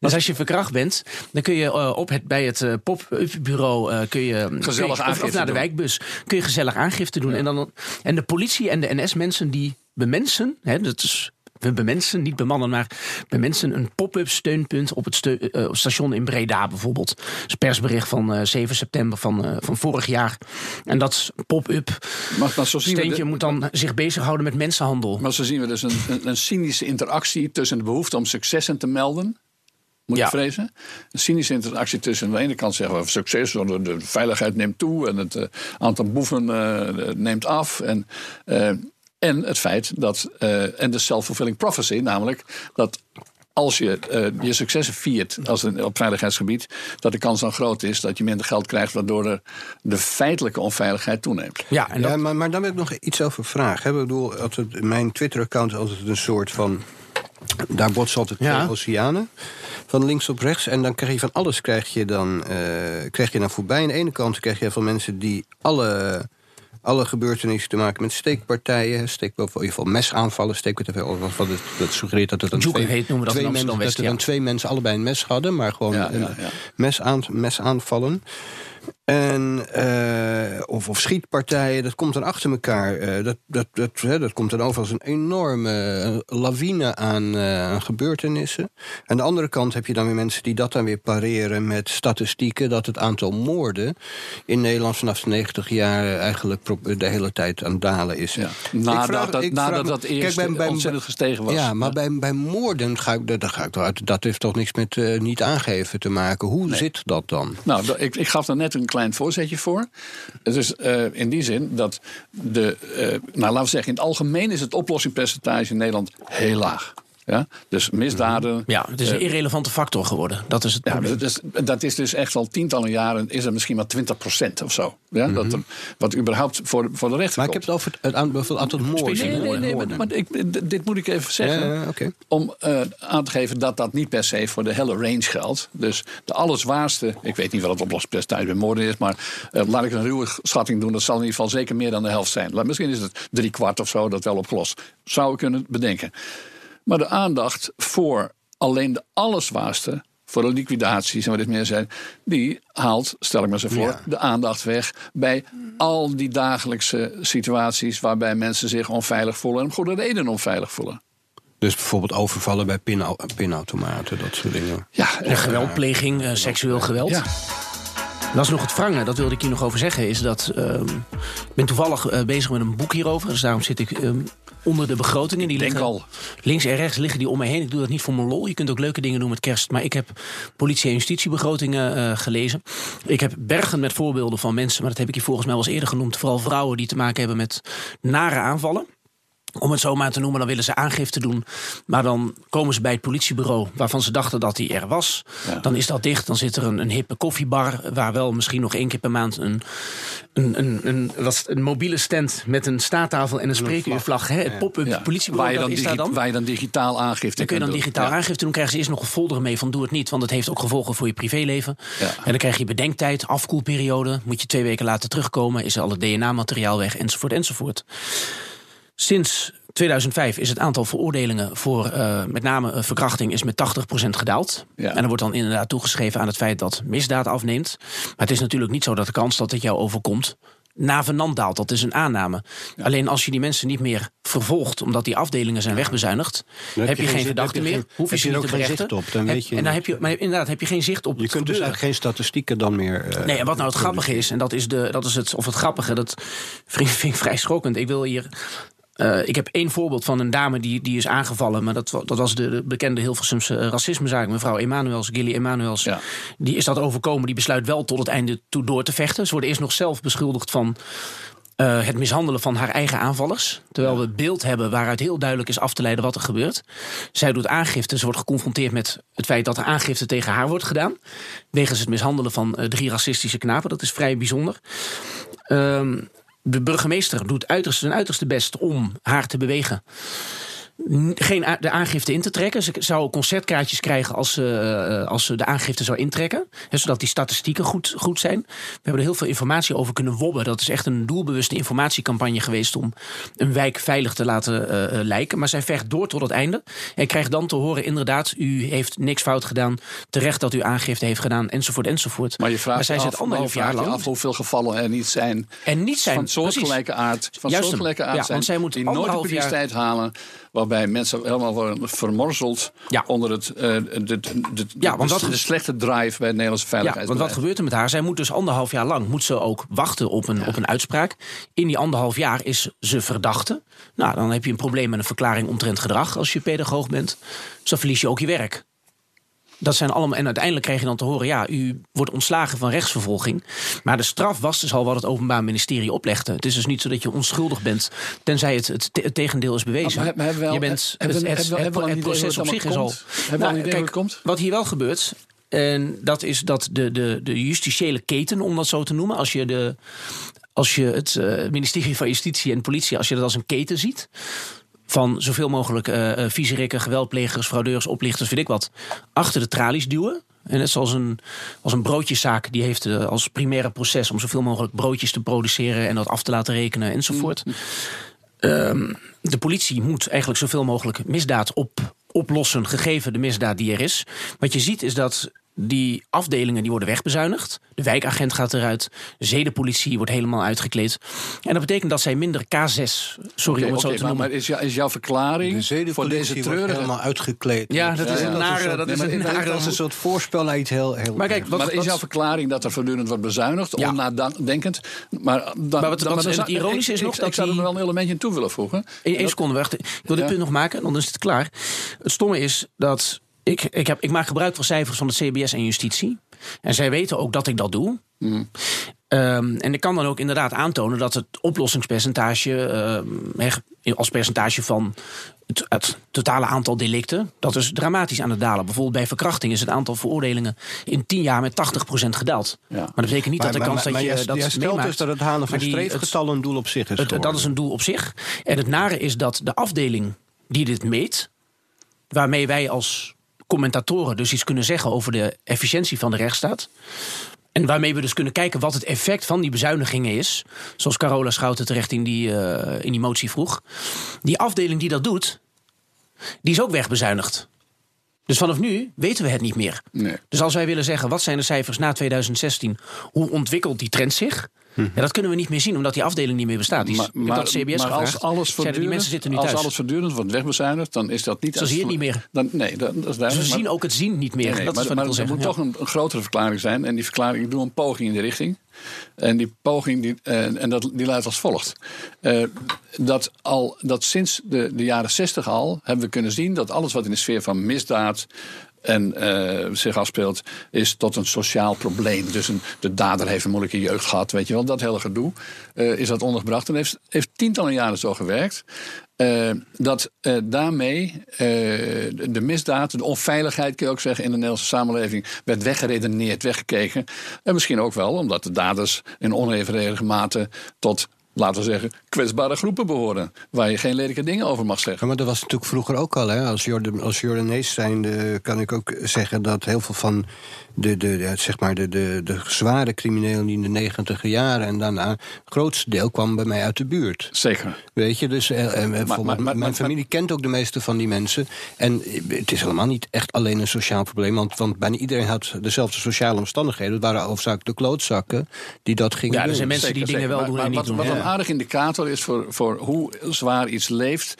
Dus als je verkracht bent, dan kun je eh, op het, bij het eh, pop-up bureau eh, kun je, kun je- of- naar de doen. wijkbus kun je gezellig aangifte doen. En, dan, en de politie en de NS-mensen die bemensen, hè, dat is we bemensen, niet bemannen, maar bemensen een pop-up steunpunt op het station in Breda bijvoorbeeld. Dat persbericht van eh, 7 september van, van vorig jaar. En dat pop-up steentje moet dan zich bezighouden met mensenhandel. Maar zo zien we dus een, een, een cynische interactie tussen de behoefte om successen te melden. Moet Ja. je vrezen? Een cynische interactie tussen aan de ene kant zeggen we succes, want de, de veiligheid neemt toe en het eh, aantal boeven eh, neemt af. En, eh, en het feit dat, eh, en de self-fulfilling prophecy, namelijk dat als je eh, je successen viert als een, op veiligheidsgebied, dat de kans dan groot is dat je minder geld krijgt, waardoor er de feitelijke onveiligheid toeneemt. Ja, en dat, Ja, maar, maar dan wil ik nog iets over vragen. hè. Ik bedoel, altijd, mijn Twitter-account is altijd een soort van... Daar botsen altijd Ja. twee oceanen. Van links op rechts. En dan krijg je van alles krijg je dan, eh, krijg je dan voorbij. Aan de ene kant krijg je van mensen die alle, alle gebeurtenissen te maken met steekpartijen. Steek, of in ieder geval mesaanvallen. Steek, wat het, dat suggereert dat het dan Joeken twee, heet, noemen we dat twee mensen, dat er dan ja. twee mensen allebei een mes hadden. Maar gewoon Ja, een mesaanvallen. En, eh, of, of schietpartijen, dat komt dan achter elkaar. Eh, dat, dat, dat, hè, dat komt dan over als een enorme eh, lawine aan, aan gebeurtenissen. Aan de andere kant heb je dan weer mensen die dat dan weer pareren met statistieken. dat het aantal moorden in Nederland vanaf de 90 jaar eigenlijk de hele tijd aan het dalen is. Ja. Nadat, vraag- dat, nadat dat eerst Kijk, bij- bij- ontzettend gestegen was. Ja, maar Bij, bij moorden ga ik, daar ga ik uit. Dat heeft toch niks met niet aangeven te maken. Hoe zit dat dan? Nou, ik, ik gaf daar net een klein voorzetje voor. Het is eh, in die zin dat de, eh, nou laten we zeggen, in het algemeen is het oplossingspercentage in Nederland heel laag. Ja? Dus misdaden. ja, het is een irrelevante factor geworden. Dat is het Ja, dat is, dat is dus echt al tientallen jaren, is er misschien maar 20% of zo. Ja? dat er, wat überhaupt voor, voor de rechter Maar ik heb het over het, het aan- het aantal moorden. Nee, nee, nee, maar, maar ik, dit moet ik even zeggen. Ja. Om eh, aan te geven dat dat niet per se voor de hele range geldt. Dus de allerzwaarste, ik weet niet wat het oplossingspercentage bij moorden is, maar eh, laat ik een ruwe schatting doen. Dat zal in ieder geval zeker meer dan de helft zijn. Misschien is het drie kwart of zo dat wel opgelost. Zou ik kunnen bedenken. Maar de aandacht voor alleen de allerzwaarste, voor de liquidaties en wat het meer zijn, die haalt, stel ik me zo voor, Ja. de aandacht weg bij al die dagelijkse situaties waarbij mensen zich onveilig voelen en om goede reden onveilig voelen. Dus bijvoorbeeld overvallen bij pinau- pinautomaten, dat soort dingen. Ja, En geweldpleging, eh, seksueel geweld. Ja. Dat is nog het wrange, dat wilde ik hier nog over zeggen. Is dat, ehm, ik ben toevallig eh, bezig met een boek hierover. Dus daarom zit ik ehm, onder de begrotingen. Die liggen, al. Links en rechts liggen die om me heen. Ik doe dat niet voor mijn lol. Je kunt ook leuke dingen doen met kerst. Maar ik heb politie- en justitiebegrotingen eh, gelezen. Ik heb bergen met voorbeelden van mensen. Maar dat heb ik hier volgens mij wel eens eerder genoemd. Vooral vrouwen die te maken hebben met nare aanvallen. Om het zo maar te noemen, dan willen ze aangifte doen. Maar dan komen ze bij het politiebureau waarvan ze dachten dat hij er was. Ja. Dan is dat dicht. Dan zit er een, een hippe koffiebar waar wel misschien nog één keer per maand een, een, een, een, wat, een mobiele stand met een staattafel en een spreekuurvlag. Hè, het pop-up Ja. politiebureau, waar, je dan digi- waar je dan digitaal aangifte Dan kun je dan doen. digitaal Ja. aangifte doen. Krijgen ze eerst nog een folder mee van doe het niet. Want het heeft ook gevolgen voor je privéleven. En dan krijg je bedenktijd, afkoelperiode. Moet je twee weken laten terugkomen. Is al het DNA-materiaal weg, enzovoort, enzovoort. Sinds 2005 is het aantal veroordelingen voor eh, met name eh, verkrachting is met 80% gedaald. Ja. En dat wordt dan inderdaad toegeschreven aan het feit dat misdaad afneemt. Maar het is natuurlijk niet zo dat de kans dat het jou overkomt navenant daalt. Dat is een aanname. Alleen als je die mensen niet meer vervolgt omdat die afdelingen zijn wegbezuinigd, Dan heb je geen zin- verdachte heb je meer. Hoef je heb ze er niet ook te berechten. zicht op, dan Heb- weet je en dan heb je, maar inderdaad, heb je geen zicht op Je kunt dus eigenlijk geen statistieken dan meer. eh, Nee, en wat nou het grappige is, en dat is, de, dat is het, of het grappige, dat vind ik vrij schokkend. Ik wil hier. Eh, ik heb één voorbeeld van een dame die, die is aangevallen. Maar dat, dat was de, de bekende Hilversumse eh, racismezaak. Mevrouw Emanuels, Gilly Emanuels. Ja. Die is dat overkomen. Die besluit wel tot het einde toe door te vechten. Ze wordt eerst nog zelf beschuldigd van eh, het mishandelen van haar eigen aanvallers. Terwijl we het beeld hebben waaruit heel duidelijk is af te leiden wat er gebeurt. Zij doet aangifte. Ze wordt geconfronteerd met het feit dat er aangifte tegen haar wordt gedaan. Wegens het mishandelen van drie racistische knapen. Dat is vrij bijzonder. Ehm, de burgemeester doet uiterst, zijn uiterste best om haar te bewegen geen de aangifte in te trekken. Ze zou concertkaartjes krijgen als ze, eh, als ze de aangifte zou intrekken. Hè, zodat die statistieken goed, goed zijn. We hebben er heel veel informatie over kunnen wobben. Dat is echt een doelbewuste informatiecampagne geweest... om een wijk veilig te laten eh, eh, lijken. Maar zij vecht door tot het einde. En krijgt dan te horen, inderdaad, u heeft niks fout gedaan. Terecht dat u aangifte heeft gedaan, enzovoort, enzovoort. Maar je vraagt zij je af, anderhalf maar jaar lang... af hoeveel gevallen er niet zijn. En niet zijn, van soortgelijke aard, van Juist soortgelijke aard Ja, zijn, want zij moet die nooit de jaar- publiciteit halen, waarbij mensen helemaal worden vermorzeld Ja. onder het, eh, de, de, de, Ja, want de, wat- de slechte drive bij het Nederlandse Ja, want wat gebeurt er met haar? Zij moet dus anderhalf jaar lang moet ze ook wachten op een, op een uitspraak. In die anderhalf jaar is ze verdachte. Nou, dan heb je een probleem met een verklaring omtrent gedrag als je pedagoog bent. Dus dan verlies je ook je werk. Dat zijn allemaal, en uiteindelijk krijg je dan te horen: ja, u wordt ontslagen van rechtsvervolging. Maar de straf was dus al wat het Openbaar Ministerie oplegde. Het is dus niet zo dat je onschuldig bent, tenzij het, het, te- het tegendeel is bewezen. Maar hebben we wel- je bent, het, proces op zich is al. het komt? Wat hier wel gebeurt, en dat is dat de, de, de justitiële keten, om dat zo te noemen, als je, de, als je het eh, ministerie van Justitie en Politie, als je dat als een keten ziet. Van zoveel mogelijk eh uh, viezerikken, geweldplegers, fraudeurs, oplichters, weet ik wat. Achter de tralies duwen. En net zoals een, als een broodjeszaak, die heeft eh, als primaire proces om zoveel mogelijk broodjes te produceren en dat af te laten rekenen enzovoort. Ehm, de politie moet eigenlijk zoveel mogelijk misdaad op, oplossen, gegeven de misdaad die er is. Wat je ziet is dat die afdelingen die worden wegbezuinigd. De wijkagent gaat eruit. De zedenpolitie wordt helemaal uitgekleed. En dat betekent dat zij minder K6, sorry om het zo oké, te maar, noemen. maar is, jou- is jouw verklaring De voor deze wordt treurige... helemaal uitgekleed. Ja, dat is ja, een dat is nare... een Dat soort- is een soort voorspel naar iets heel... heel Maar kijk, wat, maar is jouw verklaring dat er voortdurend wordt bezuinigd, Ja. onnadenkend? Maar, dan, Maar wat- dan- wat- dan en het ironische is ik, nog ik, dat ik zou er die- wel een elementje toe willen voegen. Eén één seconde, wacht. Ik wil dit punt nog maken, en dan is het klaar. Het stomme is dat ik, ik, heb, ik maak gebruik van cijfers van het CBS en justitie. En zij weten ook dat ik dat doe. Ehm, en ik kan dan ook inderdaad aantonen dat het oplossingspercentage, ehm, hè, als percentage van het, het totale aantal delicten, dat is dramatisch aan het dalen. Bijvoorbeeld bij verkrachting is het aantal veroordelingen in 10 jaar met 80% gedaald. Ja. Maar dat betekent niet dat de kans dat je jij, dat jij stelt meemaakt. dus dat het halen van die- streefgetal een doel op zich is het, dat is een doel op zich. En het nare is dat de afdeling die dit meet, waarmee wij als commentatoren dus iets kunnen zeggen over de efficiëntie van de rechtsstaat. En waarmee we dus kunnen kijken wat het effect van die bezuinigingen is. Zoals Carola Schouten terecht in die, eh, in die motie vroeg. Die afdeling die dat doet, die is ook wegbezuinigd. Dus vanaf nu weten we het niet meer. Nee. Dus als wij willen zeggen, wat zijn de cijfers na 2016? Hoe ontwikkelt die trend zich? Ja, dat kunnen we niet meer zien, omdat die afdeling niet meer bestaat. Die dat CBS maar gevraagd. als alles die mensen zitten nu als thuis. alles voortdurend wordt wegbezuinigd, dan is dat niet... Ze als- zien het niet meer. Dan, nee, dat, dat is Dus duidelijk. we zien ook het zien niet meer. Nee, dat maar, is wat maar ik wil er moet ja. toch een, een grotere verklaring zijn. En die verklaring, ik doe een poging in die richting. En die poging, die, eh, en dat, die luidt als volgt. Eh, dat, al, dat sinds de, de jaren zestig al hebben we kunnen zien... dat alles wat in de sfeer van misdaad... en uh, zich afspeelt, is tot een sociaal probleem. Dus een, de dader heeft een moeilijke jeugd gehad, weet je wel. Dat hele gedoe uh, is dat ondergebracht. En heeft, heeft tientallen jaren zo gewerkt. Uh, dat daarmee de misdaad, de onveiligheid, kun je ook zeggen, in de Nederlandse samenleving werd weggeredeneerd, weggekeken. En misschien ook wel omdat de daders in onevenredige mate tot laten we zeggen, kwetsbare groepen behoren. Waar je geen lelijke dingen over mag zeggen. Ja, maar dat was natuurlijk vroeger ook al. Hè? Als, Jordan, als Jordanees zijnde kan ik ook zeggen dat heel veel van de, de, zeg maar de, de, de zware criminelen in de negentiger jaren en daarna, het grootste deel kwam bij mij uit de buurt. Zeker. Weet je, dus eh, eh, maar, maar, maar, mijn familie kent ook de meeste van die mensen. En het is helemaal niet echt alleen een sociaal probleem, want, want bijna iedereen had dezelfde sociale omstandigheden. Het waren hoofdzakelijk de klootzakken die dat gingen ja, doen. er zijn mensen die dingen wel doen en niet wat, doen. Aardig indicator is voor, voor hoe zwaar iets leeft,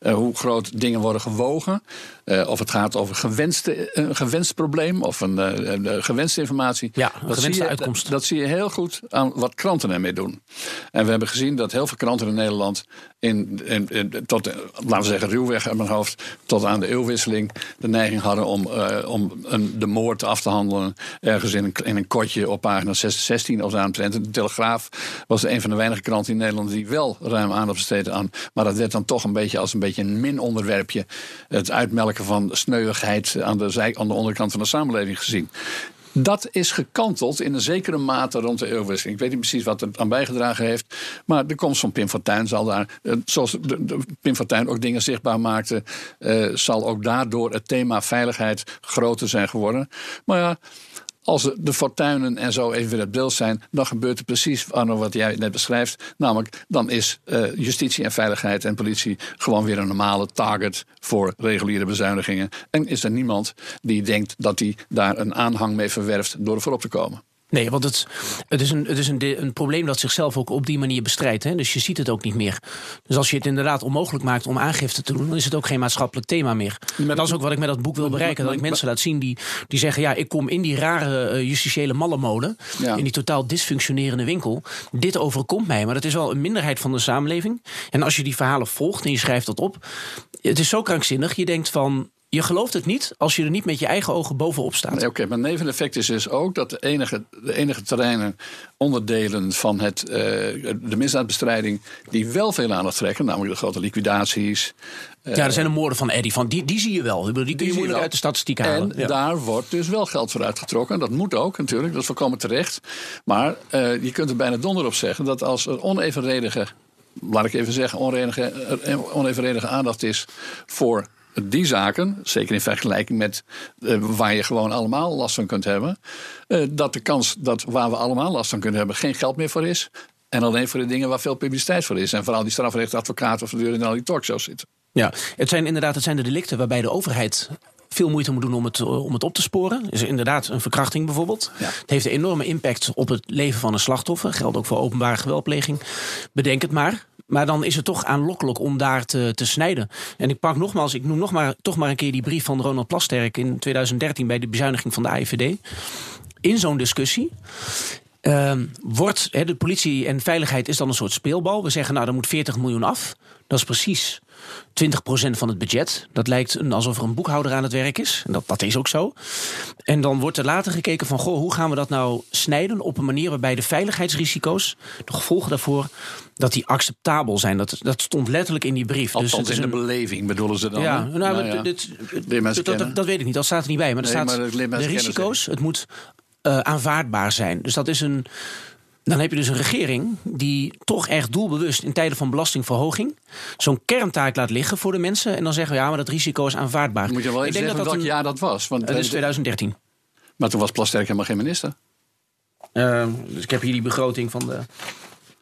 uh, hoe groot dingen worden gewogen. Uh, of het gaat over gewenste, een gewenst probleem of een, uh, een gewenste informatie. Ja, een dat gewenste je, uitkomst. Dat, dat, zie je heel goed aan wat kranten ermee doen. En we hebben gezien dat heel veel kranten in Nederland, in, in, in tot, laten we zeggen, ruwweg uit mijn hoofd, tot aan de eeuwwisseling, de neiging hadden om, uh, om een, de moord af te handelen. Ergens in een, in een kortje op pagina 16 of daaromtrent. De Telegraaf was een van de weinige kranten in Nederland die wel ruim aandacht besteedde aan. Maar dat werd dan toch een beetje als een beetje een min-onderwerpje. Het uitmelken van sneuigheid aan de, zij, aan de onderkant van de samenleving gezien. Dat is gekanteld in een zekere mate rond de eeuwwisseling. Ik weet niet precies wat er aan bijgedragen heeft. Maar de komst van Pim Fortuyn zal daar, zoals de, Pim Fortuyn ook dingen zichtbaar maakte, uh, zal ook daardoor het thema veiligheid groter zijn geworden. Maar ja, als de fortuinen en zo even weer het beeld zijn, dan gebeurt er precies Arno, wat jij net beschrijft. Namelijk, dan is uh, justitie en veiligheid en politie gewoon weer een normale target voor reguliere bezuinigingen. En is er niemand die denkt dat hij daar een aanhang mee verwerft door er voorop te komen. Nee, want het, het is, een, het is een, een probleem dat zichzelf ook op die manier bestrijdt. Hè? Dus je ziet het ook niet meer. Dus als je het inderdaad onmogelijk maakt om aangifte te doen, dan is het ook geen maatschappelijk thema meer. Maar dat is ook wat ik met dat boek wil bereiken. Dat ik mensen laat zien die, die zeggen: ja, ik kom in die rare uh, justitiële mallenmode, ja. in die totaal dysfunctionerende winkel. Dit overkomt mij. Maar dat is wel een minderheid van de samenleving. En als je die verhalen volgt en je schrijft dat op, het is zo krankzinnig. Je denkt van. Je gelooft het niet als je er niet met je eigen ogen bovenop staat. Nee, Oké, okay, maar neveneffect is dus ook dat de enige, de enige terreinen, onderdelen van het, uh, de misdaadbestrijding, die wel veel aandacht trekken, namelijk de grote liquidaties. Uh, ja, er zijn de moorden van Eddie, van die, die zie je wel. Die, die kun je moeilijk uit de statistiek halen. En ja. daar wordt dus wel geld voor uitgetrokken. Dat moet ook natuurlijk, dat is volkomen terecht. Maar uh, je kunt er bijna donder op zeggen dat als er onevenredige, laat ik even zeggen, onevenredige, onevenredige aandacht is voor die zaken, zeker in vergelijking met uh, waar je gewoon allemaal last van kunt hebben, uh, dat de kans dat waar we allemaal last van kunnen hebben geen geld meer voor is. En alleen voor de dingen waar veel publiciteit voor is. En vooral die strafrechtadvocaten voortdurend in al die talkshows zitten. Ja, het zijn inderdaad het zijn de delicten waarbij de overheid veel moeite moet doen om het, om het op te sporen. Is inderdaad een verkrachting bijvoorbeeld. Ja. Het heeft een enorme impact op het leven van een slachtoffer. Geldt ook voor openbare geweldpleging. Bedenk het maar. Maar dan is het toch aanlokkelijk om daar te, te snijden. En ik pak nogmaals, ik noem nog maar, toch maar een keer die brief van Ronald Plasterk in 2013 bij de bezuiniging van de AIVD. In zo'n discussie. Uh, wordt de politie en veiligheid is dan een soort speelbal. We zeggen, nou, er moet 40 miljoen af. Dat is precies 20% van het budget. Dat lijkt alsof er een boekhouder aan het werk is. En dat, dat is ook zo. En dan wordt er later gekeken van... Goh, hoe gaan we dat nou snijden op een manier waarbij de veiligheidsrisico's... de gevolgen daarvoor, dat die acceptabel zijn. Dat, dat stond letterlijk in die brief. Althans dus het is in een, de beleving bedoelen ze dan. Ja, nou, Nou ja. dit, dat, dat, weet ik niet, dat staat er niet bij. Maar er Nee, staat maar de risico's, het moet uh, aanvaardbaar zijn. Dus dat is een... Dan heb je dus een regering die toch echt doelbewust in tijden van belastingverhoging zo'n kerntaak laat liggen voor de mensen. En dan zeggen we ja, maar dat risico is aanvaardbaar. Moet je wel Ik even denk zeggen dat welk jaar dat was. Want, Dat is eh, 2013. Maar toen was Plasterk helemaal geen minister. Uh, dus ik heb hier die begroting van de.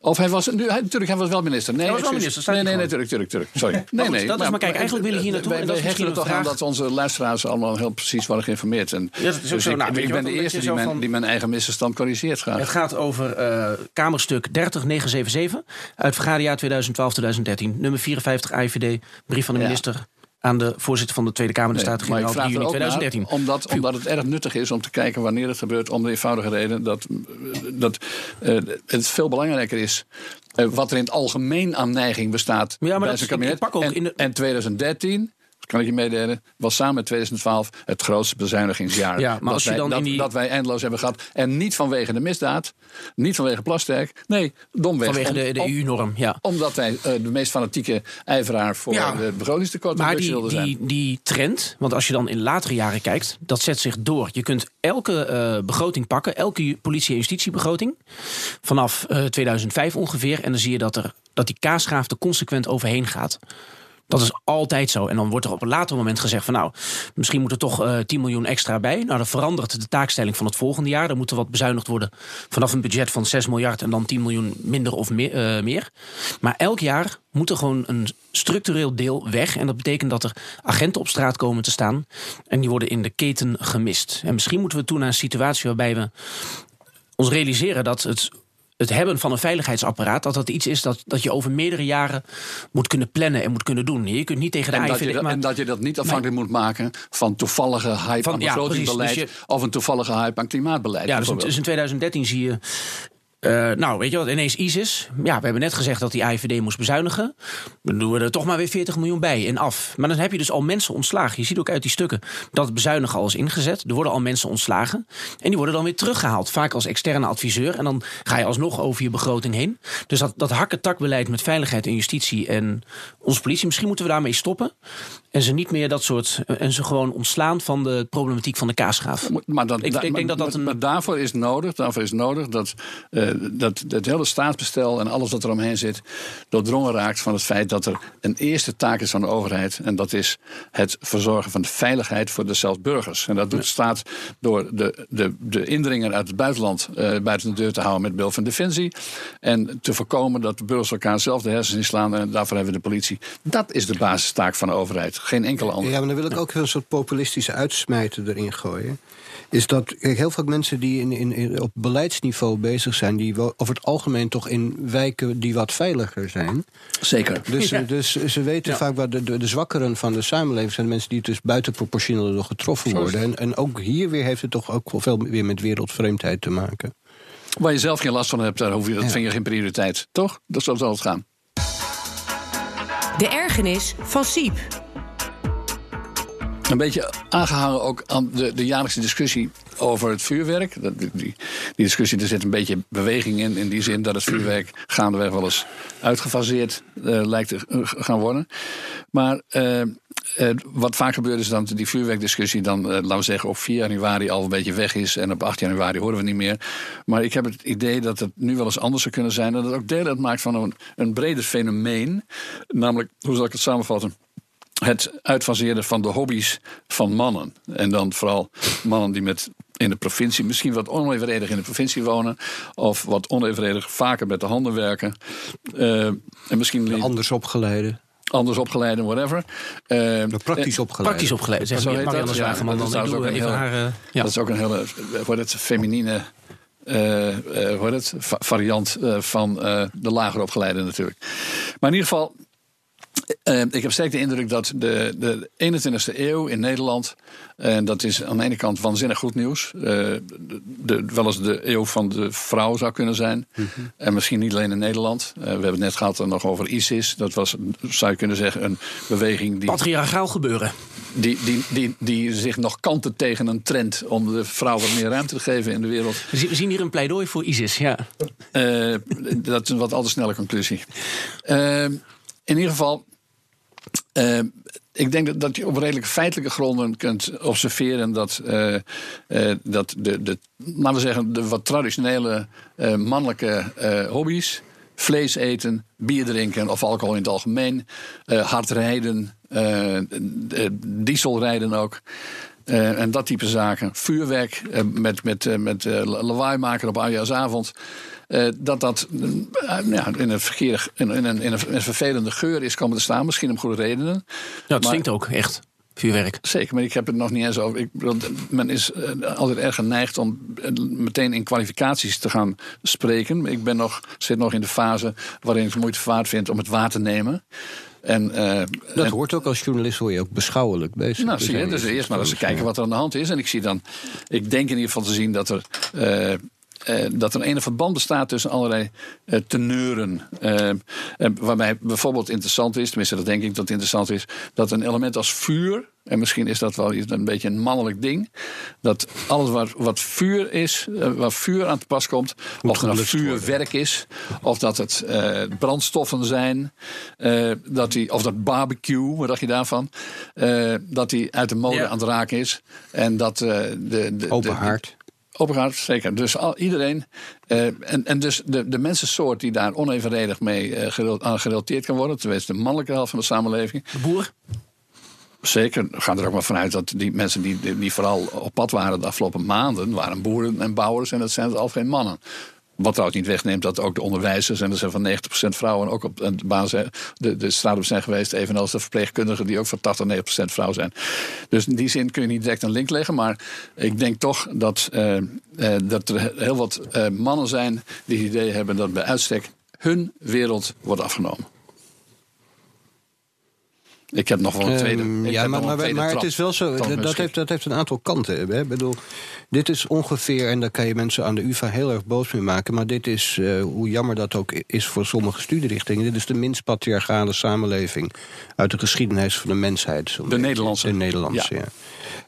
Of hij was, nu, hij, natuurlijk, hij was wel minister. Nee, Hij was wel minister, Nee, nee, nee, natuurlijk, natuurlijk, natuurlijk. Sorry. Nee, goed, nee. dat is maar kijk, eigenlijk wil ik hier naartoe, Wij, en dat wij is hechten er toch aan dat onze luisteraars allemaal heel precies worden geïnformeerd. En, Ja, dat is ook dus zo. ik, Nou, ben de eerste die mijn, van- die mijn eigen misverstand corrigeert graag. Het gaat over Kamerstuk 30977 uit vergaderjaar 2012-2013. Nummer 54 AIVD, brief van de minister aan de voorzitter van de Tweede Kamer, de Nee, maar ik Staten-Generaal, 3 vraag er juni ook naar, 2013. omdat, omdat het erg nuttig is om te kijken wanneer het gebeurt. Om de eenvoudige reden dat, dat eh, het veel belangrijker is. eh, wat er in het algemeen aan neiging bestaat Ja, maar bij zijn kabinet. pak ook en, in de- en 2013 kan ik je meedelen, was samen met 2012 het grootste bezuinigingsjaar. Ja, maar dat, als je wij, dan dat, die- dat wij eindeloos hebben gehad. En niet vanwege de misdaad, niet vanwege Plasterk. Nee, domweg. Vanwege om- de, de EU-norm, ja. omdat wij eh, de meest fanatieke ijveraar voor Ja. de begrotingstekort Maar wilden die, zijn. die, die trend, want als je dan in latere jaren kijkt, dat zet zich door. Je kunt elke eh, begroting pakken, elke politie- en justitiebegroting, vanaf eh, 2005 ongeveer. En dan zie je dat, er, dat die kaasgraaf er consequent overheen gaat. Dat is altijd zo. En dan wordt er op een later moment gezegd van nou, misschien moet er toch eh 10 miljoen extra bij. Nou, dan verandert de taakstelling van het volgende jaar. Dan moet er wat bezuinigd worden vanaf een budget van 6 miljard en dan 10 miljoen minder of meer. eh, meer. Maar elk jaar moet er gewoon een structureel deel weg. En dat betekent dat er agenten op straat komen te staan. En die worden in de keten gemist. En misschien moeten we toe naar een situatie waarbij we ons realiseren dat het, het hebben van een veiligheidsapparaat... dat dat iets is dat, dat je over meerdere jaren moet kunnen plannen en moet kunnen doen. Je kunt niet tegen de En dat, AIVD... je dat, maar- en dat je dat niet afhankelijk moet maken van toevallige hype Van- aan ja, begrotingsbeleid precies. Dus of een toevallige hype aan klimaatbeleid. Ja, dus in, bijvoorbeeld. dus in 2013 zie je. Eh, nou, weet je wat, ineens ISIS. Ja, we hebben net gezegd dat die AIVD moest bezuinigen. Dan doen we er toch maar weer 40 miljoen bij en af. Maar dan heb je dus al mensen ontslagen. Je ziet ook uit die stukken dat het bezuinigen al is ingezet. Er worden al mensen ontslagen. En die worden dan weer teruggehaald. Vaak als externe adviseur. En dan ga je alsnog over je begroting heen. Dus dat, dat hakken-takbeleid met veiligheid en justitie en onze politie. Misschien moeten we daarmee stoppen. En ze niet meer dat soort. En ze gewoon ontslaan van de problematiek van de kaasgraaf. Maar, dat, Ik- denk maar- dat dat maar- een- maar daarvoor is nodig, daarvoor is nodig dat, eh, dat het hele staatsbestel en alles wat er omheen zit, doordrongen raakt van het feit dat er een eerste taak is van de overheid. En dat is het verzorgen van de veiligheid voor de zelfs burgers. En dat doet de staat door de, de, de indringer uit het buitenland eh, buiten de deur te houden met bil van defensie. En te voorkomen dat de burgers elkaar zelf de hersens inslaan. En daarvoor hebben we de politie. Dat is de basistaak van de overheid. Geen enkele andere. Ja, maar dan wil ik ook een soort populistische uitsmijter erin gooien. Is dat kijk, heel veel mensen die in, in, in- op beleidsniveau bezig zijn, die wel over het algemeen toch in wijken die wat veiliger zijn. Zeker. Dus, Ja. dus ze weten Ja. vaak waar de, de, de zwakkeren van de samenleving zijn de mensen die dus buitenproportioneel door getroffen Zo worden. En, en ook hier weer heeft het toch ook veel meer met wereldvreemdheid te maken. Waar je zelf geen last van hebt, daar hoef je, dat Ja. vind je geen prioriteit. Toch? Dat zal het gaan. De ergernis van Siep. Een beetje aangehangen ook aan de, de jaarlijkse discussie over het vuurwerk. Die, die discussie, er zit een beetje beweging in. In die zin dat het vuurwerk gaandeweg wel eens uitgefaseerd eh, lijkt te eh, gaan worden. Maar eh, wat vaak gebeurt is dat die vuurwerkdiscussie dan, laten we zeggen, op 4 januari al een beetje weg is. En op 8 januari horen we niet meer. Maar ik heb het idee dat het nu wel eens anders zou kunnen zijn. En dat het ook deel uitmaakt van een, een breder fenomeen. Namelijk, hoe zal ik het samenvatten? Het uitfaseren van de hobby's van mannen. En dan vooral mannen die met in de provincie, misschien wat onevenredig in de provincie wonen, of wat onevenredig vaker met de handen werken, eh, en misschien Anders opgeleide, anders opgeleid en whatever. Eh, praktisch opgeleide. Praktisch opgeleid, zegt Zo heet Marianne dat, ja. Dat is ook een even hele- haar... eh, ja. Dat is ook een hele, wordt het, feminine eh, eh, hoe heet het? Va- variant eh, van eh, de lager opgeleide natuurlijk. Maar in ieder geval, eh, ik heb sterk de indruk dat de, de 21ste eeuw in Nederland, en dat is aan de ene kant waanzinnig goed nieuws, eh, de, de- wel eens de eeuw van de vrouw zou kunnen zijn. En misschien niet alleen in Nederland. Eh, we hebben het net gehad nog over ISIS. Dat was, zou je kunnen zeggen, een beweging die Patriarchaal gebeuren. die, die, die, die zich nog kanten tegen een trend om de vrouw wat meer ruimte te geven in de wereld. We zien, hier een pleidooi voor ISIS. Ja. Eh, dat is een wat al te snelle conclusie. In ieder geval, eh, ik denk dat, dat je op redelijk feitelijke gronden kunt observeren dat, eh, eh, dat de, de, laten we zeggen, de wat traditionele mannelijke hobby's. Vlees eten, bier drinken of alcohol in het algemeen. hard rijden, diesel rijden ook. en dat type zaken. Vuurwerk met, met, met lawaai maken op oudejaarsavond. Eh, dat dat eh, ja, in, een verkeerde, in, in een, in een vervelende geur is komen te staan. Misschien om goede redenen. Ja, het Maar- stinkt ook echt. Vuurwerk. Zeker, maar ik heb het nog niet eens over. Ik, men is eh, altijd erg geneigd om meteen in kwalificaties te gaan spreken. Ik ben nog, zit nog in de fase waarin ik het moeite waard vind om het waar te nemen. En, eh, Dat en- hoort ook als journalist, hoor je ook beschouwelijk bezig. nou, zie je, dus eerst maar eens kijken wat er aan de hand is. En ik zie dan, ik denk in ieder geval te zien dat er. eh, eh, dat er een verband bestaat tussen allerlei eh, teneuren. Eh, waarbij bijvoorbeeld interessant is, tenminste dat denk ik dat het interessant is, dat een element als vuur, en misschien is dat wel iets- een beetje een mannelijk ding, dat alles wat, wat vuur is, waar vuur aan te pas komt, of worden. vuurwerk is, of dat het eh, brandstoffen zijn, eh, dat die, of dat barbecue, wat dacht je daarvan? Eh, dat die uit de mode Ja. aan het raken is. En dat eh, de, de, Open de- haard. Haard, zeker. Dus al, iedereen. eh, en, en dus de, de mensensoort die daar onevenredig mee eh, gerel- aan gerelateerd kan worden. Tenminste, de mannelijke helft van de samenleving. De boer? Zeker. We gaan er ook maar vanuit dat die mensen die, die, die vooral op pad waren de afgelopen maanden. waren boeren en bouwers. En dat zijn het al geen mannen. Wat trouwens niet wegneemt dat ook de onderwijzers. en er zijn van 90% vrouwen ook op de, basis, de, de straat op zijn geweest. Evenals de verpleegkundigen die ook van 80, 90% vrouw zijn. Dus in die zin kun je niet direct een link leggen. Maar ik denk toch dat, eh, eh, dat er heel wat eh, mannen zijn die het idee hebben dat bij uitstek hun wereld wordt afgenomen. Ik heb nog wel een tweede. Ehm, ja, maar, maar, tweede maar het is wel zo. Dat, heeft, dat heeft een aantal kanten. Hè? Ik bedoel, dit is ongeveer, en daar kan je mensen aan de UVA heel erg boos mee maken. Maar dit is, eh, hoe jammer dat ook is voor sommige studierichtingen. Dit is de minst patriarchale samenleving uit de geschiedenis van de mensheid. De beetje. Nederlandse. De Nederlandse, Ja. ja.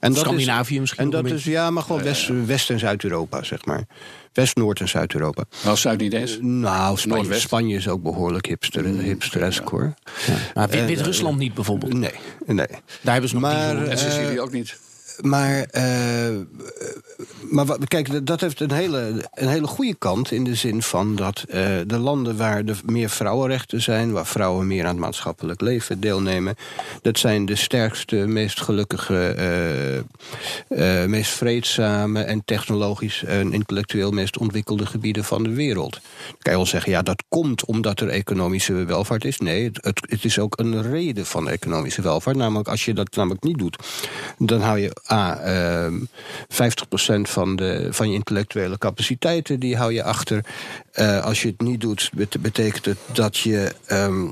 En dat Scandinavië is, misschien En dat is, ja, maar gewoon West, West- en Zuid-Europa, zeg maar. West, Noord- en Zuid-Europa. Nou, Zuid niet eens. Nou, Spanje, is ook behoorlijk hipster, hipsteresk, hoor. Maar Wit- Wit-Rusland niet bijvoorbeeld. Nee, nee. Daar hebben ze nog Maar, die En eh, Sicilië ook niet. Maar, eh, maar kijk, dat heeft een hele, een hele goede kant in de zin van dat eh, de landen waar er meer vrouwenrechten zijn, waar vrouwen meer aan het maatschappelijk leven deelnemen, dat zijn de sterkste, meest gelukkige, eh, meest vreedzame en technologisch en intellectueel meest ontwikkelde gebieden van de wereld. Dan kan je wel zeggen, ja, dat komt omdat er economische welvaart is. Nee, het, het is ook een reden van economische welvaart. Namelijk, als je dat namelijk niet doet, dan hou je A, ehm 50% van, de, van je intellectuele capaciteiten, die hou je achter. Eh, als je het niet doet, bet- betekent het dat je. ehm,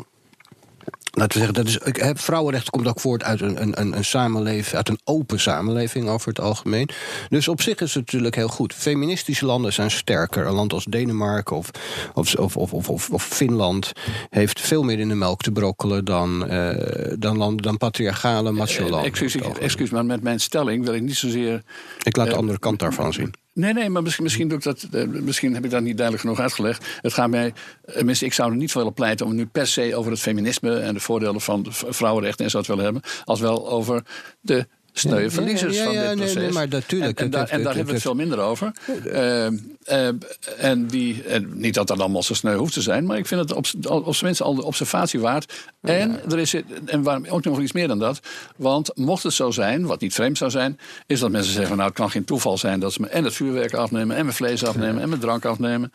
Laten we zeggen, dat is, ik heb, vrouwenrechten komt ook voort uit een, een, een, samenleving, uit een open samenleving over het algemeen. Dus op zich is het natuurlijk heel goed. Feministische landen zijn sterker. Een land als Denemarken of, of, of, of, of, Finland heeft veel meer in de melk te brokkelen dan, eh, dan, land, dan patriarchale macho landen. Eh, Excuus, over het algemeen. excuus, maar met mijn stelling wil ik niet zozeer. Ik laat de eh, andere kant daarvan zien. Nee, nee, maar misschien, misschien, dat, eh, misschien heb ik dat niet duidelijk genoeg uitgelegd. Het gaat mij, eh, tenminste, ik zou er niet voor willen pleiten om nu per se over het feminisme en de voordelen van vrouwenrechten en zo te willen hebben, als wel over de sneuwe Ja, verliezers ja, ja, van dit proces. nee, maar natuurlijk, En, daar, en hebben we het veel minder over. Eh, eh, en die, en niet dat dat allemaal zo sneu hoeft te zijn, maar ik vind het op, op zijn minst al de observatie waard. En er is en waarom ook nog iets meer dan dat. Want mocht het zo zijn, wat niet vreemd zou zijn, is dat mensen zeggen: Nou, het kan geen toeval zijn dat ze me en het vuurwerk afnemen, en mijn vlees afnemen, en mijn drank afnemen,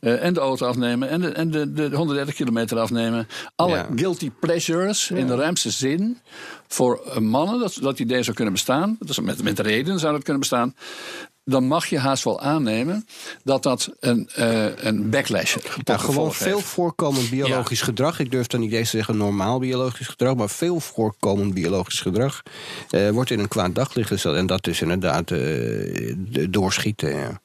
eh, en de auto afnemen, en de, en de, de 130 kilometer afnemen. Alle guilty pleasures in de ruimste zin voor mannen, dat dat idee zou kunnen bestaan. Dat is met, met reden zou dat kunnen bestaan. Dan mag je haast wel aannemen dat dat een, eh, een backlash Nou, gewoon veel heeft. voorkomend biologisch gedrag. Ik durf dan niet eens te zeggen normaal biologisch gedrag, maar veel voorkomend biologisch gedrag eh, wordt in een kwaad daglicht gesteld. En dat is inderdaad de doorschieten. Ja.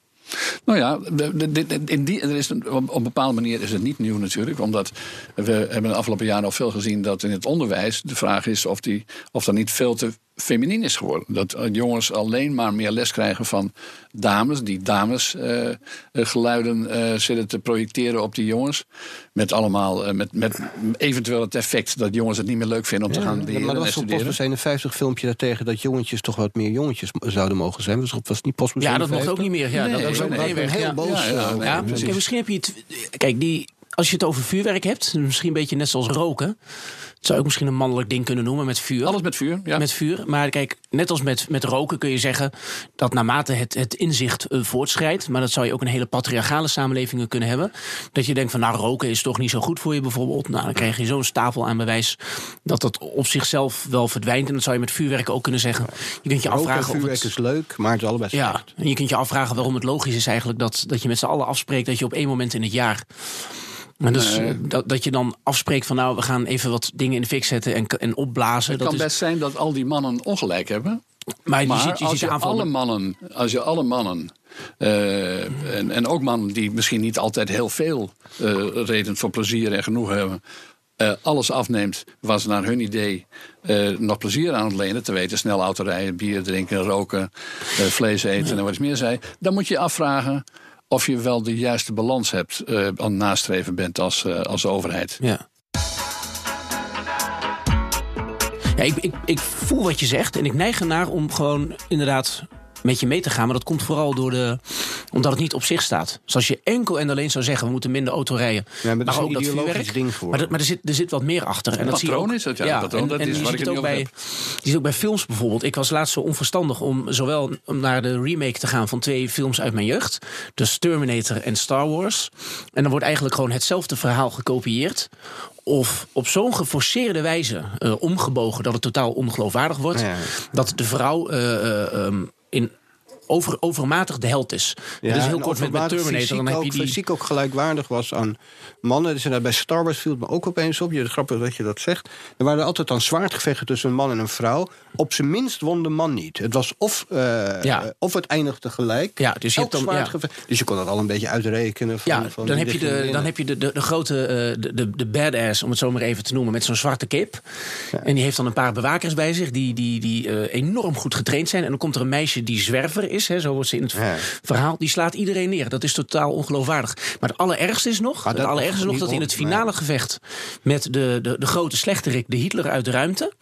Nou ja, de- de- de- in die, er is een, op een bepaalde manier is het niet nieuw natuurlijk. Omdat we hebben de afgelopen jaren al veel gezien dat in het onderwijs de vraag is of, die, of dat niet veel te feminien is geworden. Dat eh, jongens alleen maar meer les krijgen van dames. Die dames eh, eh, geluiden eh, zitten te projecteren op die jongens. Met allemaal, met, met eventueel het effect dat jongens het niet meer leuk vinden om te gaan leren maar dat was op. Postbus 51 filmpje daartegen dat jongetjes toch wat meer jongetjes zouden mogen zijn. Dus dat was niet Postbus Ja, dat mocht 51? ook niet meer. Ja, Nee, dat was ook nee, nee, heel ja. boos. Ja, ja, nee, Ja, precies. kijk, misschien heb je het. Kijk, die, als je het over vuurwerk hebt, misschien een beetje net zoals roken. Het zou ook misschien een mannelijk ding kunnen noemen met vuur. Alles met vuur, ja. Met vuur. Maar kijk, net als met, met roken kun je zeggen dat naarmate het, het inzicht eh, voortschrijdt, maar dat zou je ook in hele patriarchale samenlevingen kunnen hebben. Dat je denkt van nou, roken is toch niet zo goed voor je bijvoorbeeld. Nou, dan krijg je zo'n stapel aan bewijs dat dat op zichzelf wel verdwijnt. En dat zou je met vuurwerk ook kunnen zeggen. Je kunt je Roken afvragen of vuurwerk het, is leuk, maar het is allebei ja, slecht. en je kunt je afvragen waarom het logisch is eigenlijk dat, dat je met z'n allen afspreekt dat je op één moment in het jaar. Dus Nee. eh, dat, dat je dan afspreekt van nou, we gaan even wat dingen in de fik zetten en, en opblazen. Het dat kan is, best zijn dat al die mannen ongelijk hebben. Maar, Maar je ziet, je als, je alle mannen, als je alle mannen, eh, en, en ook mannen die misschien niet altijd heel veel eh, reden voor plezier en genoeg hebben, alles afneemt waar ze naar hun idee nog plezier aan het lenen, te weten snel autorijden, bier drinken, roken, vlees eten en wat is meer zei, dan moet je je afvragen of je wel de juiste balans hebt, eh, aan nastreven bent als, eh, als overheid. Ja. Ja, ik, ik, ik voel wat je zegt en ik neig ernaar om gewoon inderdaad met je mee te gaan. Maar dat komt vooral door de, omdat het niet op zich staat. Dus als je enkel en alleen zou zeggen, we moeten minder auto rijden. Ja, maar dat is een ook ideologisch vuurwerk. ding geworden. Maar, dat- maar er, zit, er zit wat meer achter. En dat zie je patroon ook, is dat, ja, patroon, en, dat en is je waar ziet ik het ook bij, over je ziet ook bij films bijvoorbeeld. Ik was laatst zo onverstandig om zowel om naar de remake te gaan van twee films uit mijn jeugd. Dus Terminator en Star Wars. En dan wordt eigenlijk gewoon hetzelfde verhaal gekopieerd. Of op zo'n geforceerde wijze eh, omgebogen dat het totaal ongeloofwaardig wordt. Ja, ja. Dat de vrouw eh, eh, ehm, in over, overmatig de held is. Ja, dus heel en kort met, met Terminator. Dan fysiek heb je die, fysiek ook gelijkwaardig was aan mannen. Dus bij Star Wars viel het me ook opeens op. Je, grappig dat je dat zegt. Er waren altijd dan zwaardgevechten tussen een man en een vrouw. Op zijn minst won de man niet. Het was of, Ja. eh, of het eindigde gelijk. Ja, dus je hebt dan- ja. Dus je kon dat al een beetje uitrekenen. Van, Ja, van dan heb, je de, dan heb je de, de, de grote, eh, de, de, de badass, om het zo maar even te noemen, met zo'n zwarte kip. En die heeft dan een paar bewakers bij zich die, die, die eh, enorm goed getraind zijn. En dan komt er een meisje die zwerver is, hè, zo wordt ze in het Ja. verhaal. Die slaat iedereen neer. Dat is totaal ongeloofwaardig. Maar het allerergste is nog, Maar het dat- allerergste is nog dat in het finale gevecht met de, de, de grote slechterik, de Hitler uit de ruimte.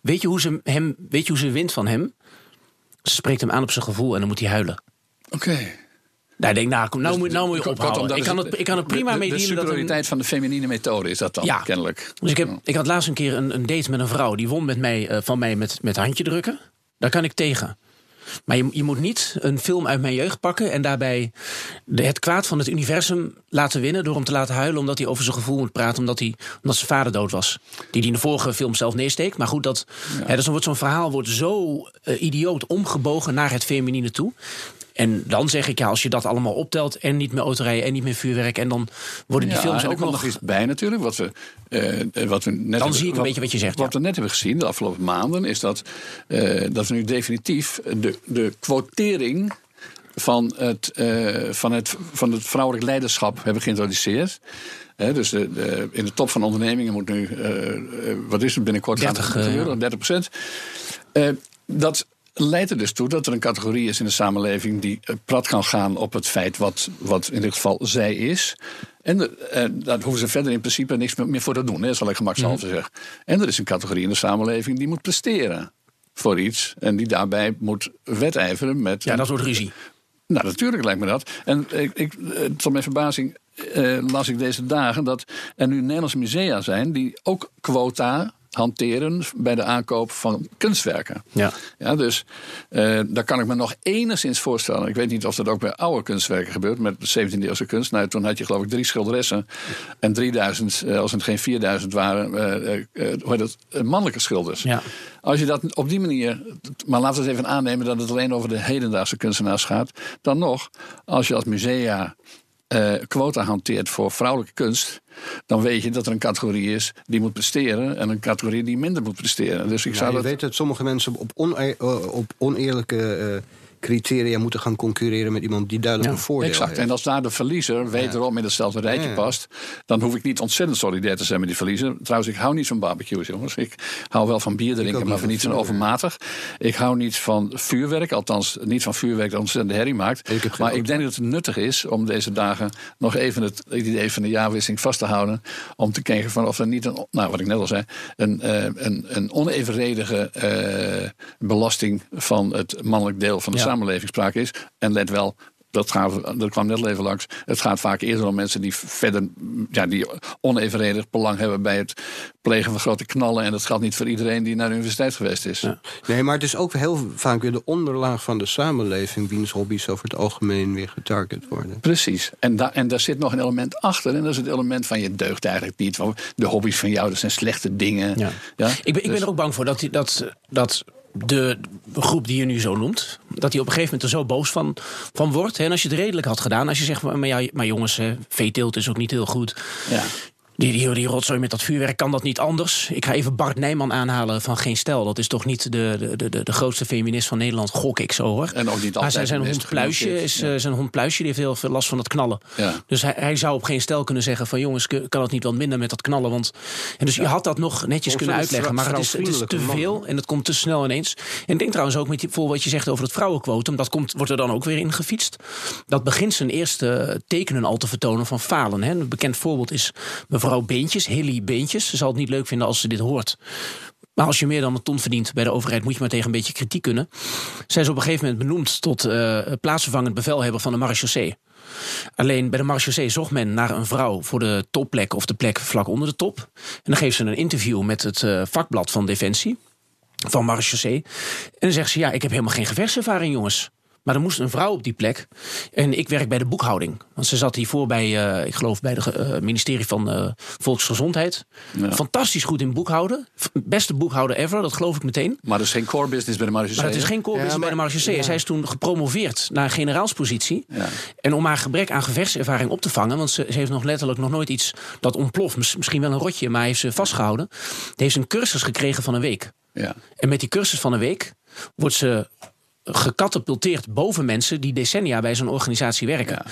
Weet je hoe ze hem, weet je hoe ze wint van hem? Ze spreekt hem aan op zijn gevoel en dan moet hij huilen. Oké. Nou, ik denk, nou, kom, nou, moet, nou moet je ophouden. Ik is kan, het, ik kan het prima de, mee de, de dealen dat een- superioriteit van de feminine methode is dat dan, Ja. kennelijk. Dus ik, heb, ik had laatst een keer een, een date met een vrouw. Die won met mij, eh, van mij met, met handje drukken. Daar kan ik tegen. Maar je, je moet niet een film uit mijn jeugd pakken... en daarbij de, het kwaad van het universum laten winnen... door hem te laten huilen omdat hij over zijn gevoel moet praten... omdat, hij, omdat zijn vader dood was. Die die in de vorige film zelf neersteekt. Maar goed, dat, hè, dus dan wordt zo'n verhaal wordt zo eh, idioot omgebogen... naar het feminine toe. En dan zeg ik, ja, als je dat allemaal optelt... en niet meer autorijden en niet meer vuurwerk... en dan worden die Ja, films ook komt nog... nog iets bij natuurlijk. Wat we, eh, wat we net hebben- zie ik een beetje wat je zegt, Wat we net hebben gezien de afgelopen maanden... is dat, eh, dat we nu definitief de, de quotering van het, eh, van, het, van het vrouwelijk leiderschap hebben geïntroduceerd. Dus de, de- in de top van ondernemingen moet nu, eh, eh, wat is het binnenkort 30, gaan eh, gebeuren, 30 procent. dat leidt er dus toe dat er een categorie is in de samenleving die eh, prat kan gaan op het feit wat, wat in dit geval zij is. En de- eh, daar hoeven ze verder in principe niks meer voor te doen. Hè, zal ik gemakshalve Mhm. zeggen. En er is een categorie in de samenleving die moet presteren voor iets. En die daarbij moet wedijveren met. Ja, dat wordt ruzie. Nou, natuurlijk lijkt me dat. En ik, ik, eh, tot mijn verbazing eh, las ik deze dagen dat er nu Nederlandse musea zijn die ook quota hanteren bij de aankoop van kunstwerken. Ja. Ja, dus eh, daar kan ik me nog enigszins voorstellen. Ik weet niet of dat ook bij oude kunstwerken gebeurt met 17e-eeuwse kunst. Nou, toen had je geloof ik drie schilderessen en 3000, eh, als het geen 4000 waren, eh, hoe heet dat, mannelijke schilders. Ja. Als je dat op die manier, maar laten we eens even aannemen dat het alleen over de hedendaagse kunstenaars gaat, dan nog, als je als musea quota hanteert voor vrouwelijke kunst, dan weet je dat er een categorie is die moet presteren en een categorie die minder moet presteren. Dus ik Ja, zou je dat. weet dat sommige mensen op, eh, op oneerlijke eh, criteria moeten gaan concurreren met iemand die duidelijk Ja, een voordeel Exact. heeft. En als daar de verliezer wederom in hetzelfde rijtje past, dan hoef ik niet ontzettend solidair te zijn met die verliezer. Trouwens, ik hou niet van barbecues, jongens. Ik hou wel van bier drinken, maar van niet zo overmatig. Ik hou niet van vuurwerk, althans niet van vuurwerk dat ontzettend herrie maakt. Ik Maar ik denk dat het nuttig is om deze dagen nog even het idee van de jaarwisseling vast te houden. Om te kijken van of er niet een, nou wat ik net al zei, een, eh, een, een onevenredige eh, belasting van het mannelijk deel van de Ja. samenleving sprake is. En let wel, dat, gaan we, dat kwam net even langs. Het gaat vaak eerder om mensen die verder ja, die onevenredig belang hebben bij het plegen van grote knallen. En dat geldt niet voor iedereen die naar de universiteit geweest is. Nee, maar het is ook heel vaak weer de onderlaag van de samenleving... wiens hobby's over het algemeen weer getarget worden. Precies. En, da en daar zit nog een element achter. En dat is het element van je deugt eigenlijk niet. Van de hobby's van jou, dat zijn slechte dingen. Ja. Ja? Ik ben, ik ben Dus- er ook bang voor dat, die- dat, dat de groep die je nu zo noemt, dat die op een gegeven moment er zo boos van, van wordt. En als je het redelijk had gedaan, als je zegt, maar, ja, maar jongens, veeteelt is ook niet heel goed. ja. Die, die, die rotzooi met dat vuurwerk kan dat niet anders. Ik ga even Bart Nijman aanhalen van Geen Stel. Dat is toch niet de, de, de, de grootste feminist van Nederland, gok ik zo hoor. En ook niet maar altijd zijn, zijn hond Pluisje, is, Ja. eh, zijn hond Pluisje die heeft heel veel last van het knallen. Ja. Dus hij, hij zou op Geen Stel kunnen zeggen van jongens, kan het niet wat minder met dat knallen? Want, en dus je had dat nog netjes Of kunnen uitleggen. Maar het is, het is te veel en het komt te snel ineens. En ik denk trouwens ook met die, voor wat je zegt over het vrouwenquotum. Dat komt, wordt er dan ook weer in gefietst. Dat begint zijn eerste tekenen al te vertonen van falen. Hè. Een bekend voorbeeld is mevrouw Beentjes, Hilly Beentjes. Zal het niet leuk vinden als ze dit hoort. Maar als je meer dan een ton verdient bij de overheid, moet je maar tegen een beetje kritiek kunnen. Zij is op een gegeven moment benoemd tot eh plaatsvervangend bevelhebber van de marechaussee. Alleen bij de marechaussee zocht men naar een vrouw voor de topplek of de plek vlak onder de top. En dan geeft ze een interview met het eh, vakblad van Defensie, van marechaussee. En dan zegt ze, ja, ik heb helemaal geen gevechtservaring, jongens. Maar er moest een vrouw op die plek. En ik werk bij de boekhouding. Want ze zat hiervoor bij, eh, ik geloof, bij het ministerie van eh, Volksgezondheid. Fantastisch goed in boekhouden. Beste boekhouder ever, dat geloof ik meteen. Maar dat is geen core business bij de marechaussee. Maar het is geen core Ja, business bij de ja. Zij is toen gepromoveerd naar een generaalspositie. Ja. En om haar gebrek aan gevechtservaring op te vangen... want ze, ze heeft nog letterlijk nog nooit iets dat ontploft. Mis- Misschien wel een rotje, maar heeft ze vastgehouden. Die heeft een cursus gekregen van een week. Ja. En met die cursus van een week wordt ze gecatapulteerd boven mensen... die decennia bij zo'n organisatie werken. Ja.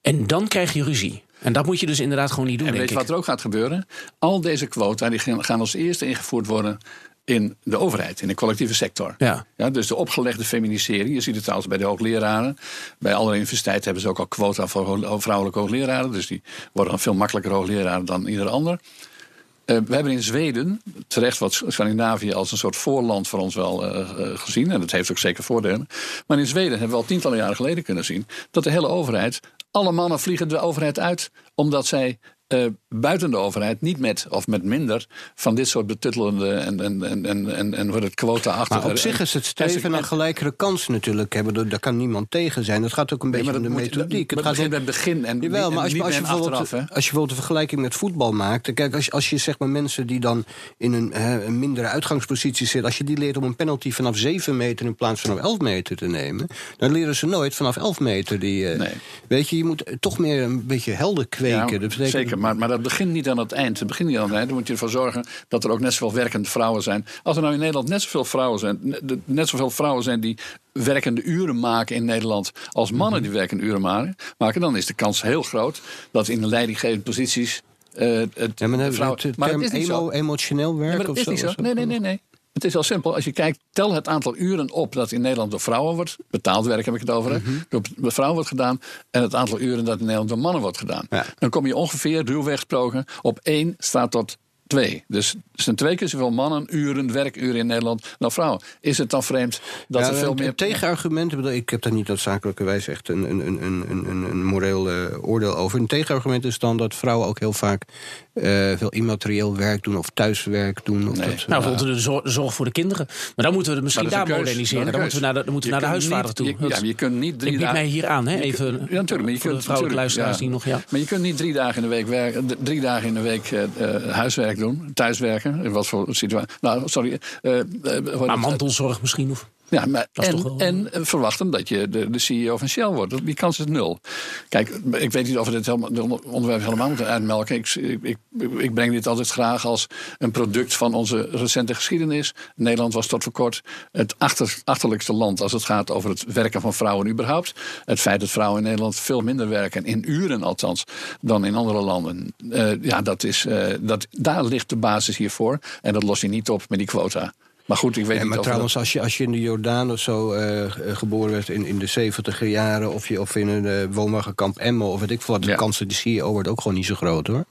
En dan krijg je ruzie. En dat moet je dus inderdaad gewoon niet doen, En denk weet je wat er ook gaat gebeuren? Al deze quota die gaan als eerste ingevoerd worden in de overheid, in de collectieve sector. Ja. Ja, dus de opgelegde feminisering. Je ziet het trouwens bij de hoogleraren. Bij alle universiteiten hebben ze ook al quota voor vrouwelijke hoogleraren. Dus die worden dan veel makkelijker hoogleraren dan ieder ander. Eh, we hebben in Zweden, terecht wat Scandinavië als een soort voorland voor ons wel eh, eh, gezien. En dat heeft ook zeker voordelen. Maar in Zweden hebben we al tientallen jaren geleden kunnen zien dat de hele overheid, alle mannen vliegen de overheid uit, omdat zij buiten de overheid niet met of met minder van dit soort betuttelende en, en, en, en, en, en wordt het quota achter. Maar op zich is het streven naar gelijkere kansen natuurlijk hebben. Daar- kan niemand tegen zijn. Dat gaat ook een beetje om de methodiek. Het Het gaat om- bij het begin en Jawel, maar als je, als, je bij bijvoorbeeld, achteraf. Als je bijvoorbeeld een vergelijking met voetbal maakt. Kijk, als, je- als je zeg maar mensen die dan in een, hè, een mindere uitgangspositie zitten. Als je die leert om een penalty vanaf 7 meter in plaats van op 11 meter te nemen. Dan leren ze nooit vanaf 11 meter. Die, eh, Nee. Weet je, je moet toch meer een beetje helder kweken. Ja, dat betekent, Zeker, maar, maar dat begint niet aan het eind. Het begint niet aan het eind. Dan moet je ervoor zorgen dat er ook net zoveel werkende vrouwen zijn. Als er nou in Nederland net zoveel vrouwen zijn, net- zoveel vrouwen zijn die werkende uren maken in Nederland als mannen die werkende uren maken, dan is de kans heel groot dat in de leidinggevende posities. eh, het, Ja, maar vrouwen- het maar term het is niet zo. emo- emotioneel werk Ja, maar of is zo. niet zo. Nee, nee, nee, nee. Het is heel simpel. Als je kijkt, tel het aantal uren op dat in Nederland door vrouwen wordt. Betaald werk heb ik het over. Mhm. Door vrouwen wordt gedaan. En het aantal uren dat in Nederland door mannen wordt gedaan. Ja. Dan kom je ongeveer, ruwweg gesproken, op 1 staat tot 2. Dus er zijn twee keer zoveel mannen, uren, werkuren in Nederland dan vrouwen. Is het dan vreemd dat ja, er veel meer. tegenargument, ik heb daar niet noodzakelijkerwijs echt een, een, een, een, een, een moreel eh, oordeel over. Een tegenargument is dan dat vrouwen ook heel vaak eh, veel immaterieel werk doen of thuiswerk doen. Of Nee. dat, Nou, bijvoorbeeld de zor- zorg voor de kinderen. Maar dan moeten we het misschien daar keus. moderniseren. Dan een moeten we naar de, dan moeten naar de huisvader niet- toe. je- ja, maar je kunt niet drie ik bied mij hier aan, hè? Even ja, natuurlijk, maar je voor kunt, de vrouwelijke luisteraars die nog... Ja. Maar je kunt niet drie dagen in de week, werken, drie dagen in de week eh, eh, huiswerk doen, thuiswerken. In wat voor situatie? Nou, sorry. wat- Maar mantelzorg misschien. Of, Ja, maar en, wel- en eh, verwachten dat je de, de CEO van Shell wordt. Die kans is nul. Kijk, ik weet niet of we dit helemaal, onderwerp helemaal moeten uitmelken. Ik, ik, ik breng dit altijd graag als een product van onze recente geschiedenis. Nederland was tot voor kort het achter, achterlijkste land als het gaat over het werken van vrouwen überhaupt. Het feit dat vrouwen in Nederland veel minder werken, in uren althans, dan in andere landen. Eh, ja, dat is, eh, dat, daar ligt de basis hiervoor. En dat los je niet op met die quota. Maar goed, ik weet Ja, niet maar trouwens, als je, als je in de Jordaan of zo eh, geboren werd in, in de 70 jaren... of, je, of in een eh, woonwagenkamp Emmen of weet ik veel wat... de Ja. kans dat die CEO wordt ook gewoon niet zo groot, hoor.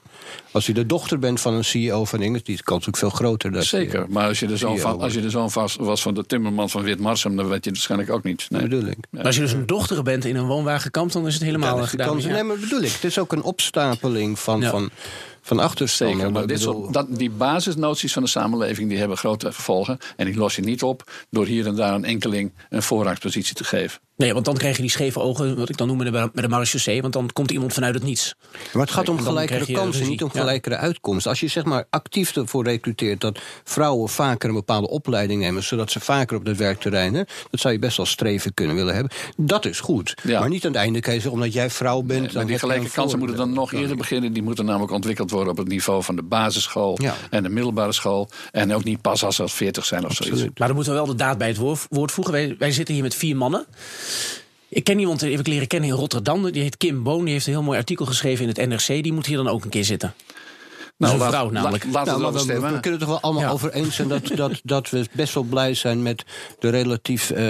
Als je de dochter bent van een CEO van Engels... die is de kans ook veel groter. Dat Zeker, je- maar als je de zoon CEO van, als je de zoon was, was van de timmerman van Witmarsum, dan weet je het waarschijnlijk ook niet. Nee. bedoel ik. Maar als je dus een dochter bent in een woonwagenkamp, dan is het helemaal Ja, de gedaan. kans- ja. Nee, maar bedoel ik. Het is ook een opstapeling van, Ja. van, van achterstanden. Zeker, maar dit bedoel- soort, dat, die basisnoties van de samenleving die hebben grote gevolgen. En die los je niet op door hier en daar een enkeling een voorrangspositie te geven. Nee, want dan krijg je die scheve ogen, wat ik dan noem met de, met de marechaussee. Want dan komt iemand vanuit het niets. Maar het gaat om gelijkere je kansen, niet om Ja. gelijkere uitkomsten. Als je zeg maar actief ervoor recruteert dat vrouwen vaker een bepaalde opleiding nemen, zodat ze vaker op het werkterrein, hè, dat zou je best wel streven kunnen willen hebben. Dat is goed. Ja. Maar niet aan het einde kan je zeggen, omdat jij vrouw bent. Nee, maar die gelijke kansen moeten dan nog eerder beginnen. Die moeten namelijk ontwikkeld worden op het niveau van de basisschool Ja. en de middelbare school. En ook niet pas als ze 40 zijn of zoiets. Absoluut. Maar dan moeten we wel de daad bij het woord, woord voegen. Wij, wij zitten hier met vier mannen. Ik ken iemand, die heb ik leren kennen in Rotterdam. Die heet Kim Boon. Die heeft een heel mooi artikel geschreven in het NRC. Die moet hier dan ook een keer zitten. Laat- vrouw la- namelijk. Laten Nou, we maar erover we, kunnen het toch wel allemaal Ja. over eens zijn dat, dat, dat we best wel blij zijn met de relatief eh,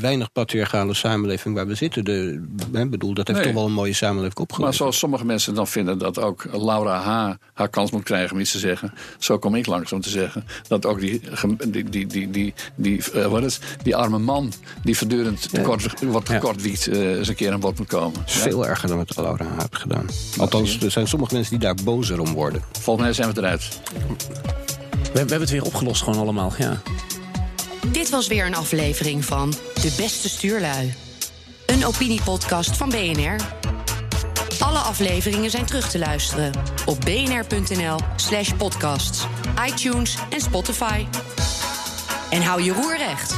weinig patriarchale samenleving waar we zitten. De, ik bedoel, dat heeft Nee. toch wel een mooie samenleving Maar opgeleverd. zoals sommige mensen dan vinden dat ook Laura H. haar kans moet krijgen om iets te zeggen. Zo kom ik langs om te zeggen dat ook die, die, die, die, die, die, eh, wat is, die arme man die voortdurend tekort, wat tekort wiekt, eh, eens een keer aan bod moet komen. Ja. veel erger dan wat Laura heeft gedaan. Althans, er zijn sommige mensen die daar bozer om worden. Volgens mij zijn we eruit. We, we hebben het weer opgelost gewoon allemaal. Ja. Dit was weer een aflevering van De Beste Stuurlui. Een opiniepodcast van BNR. Alle afleveringen zijn terug te luisteren op bnr.nl slash podcasts, iTunes en Spotify. En hou je roer recht.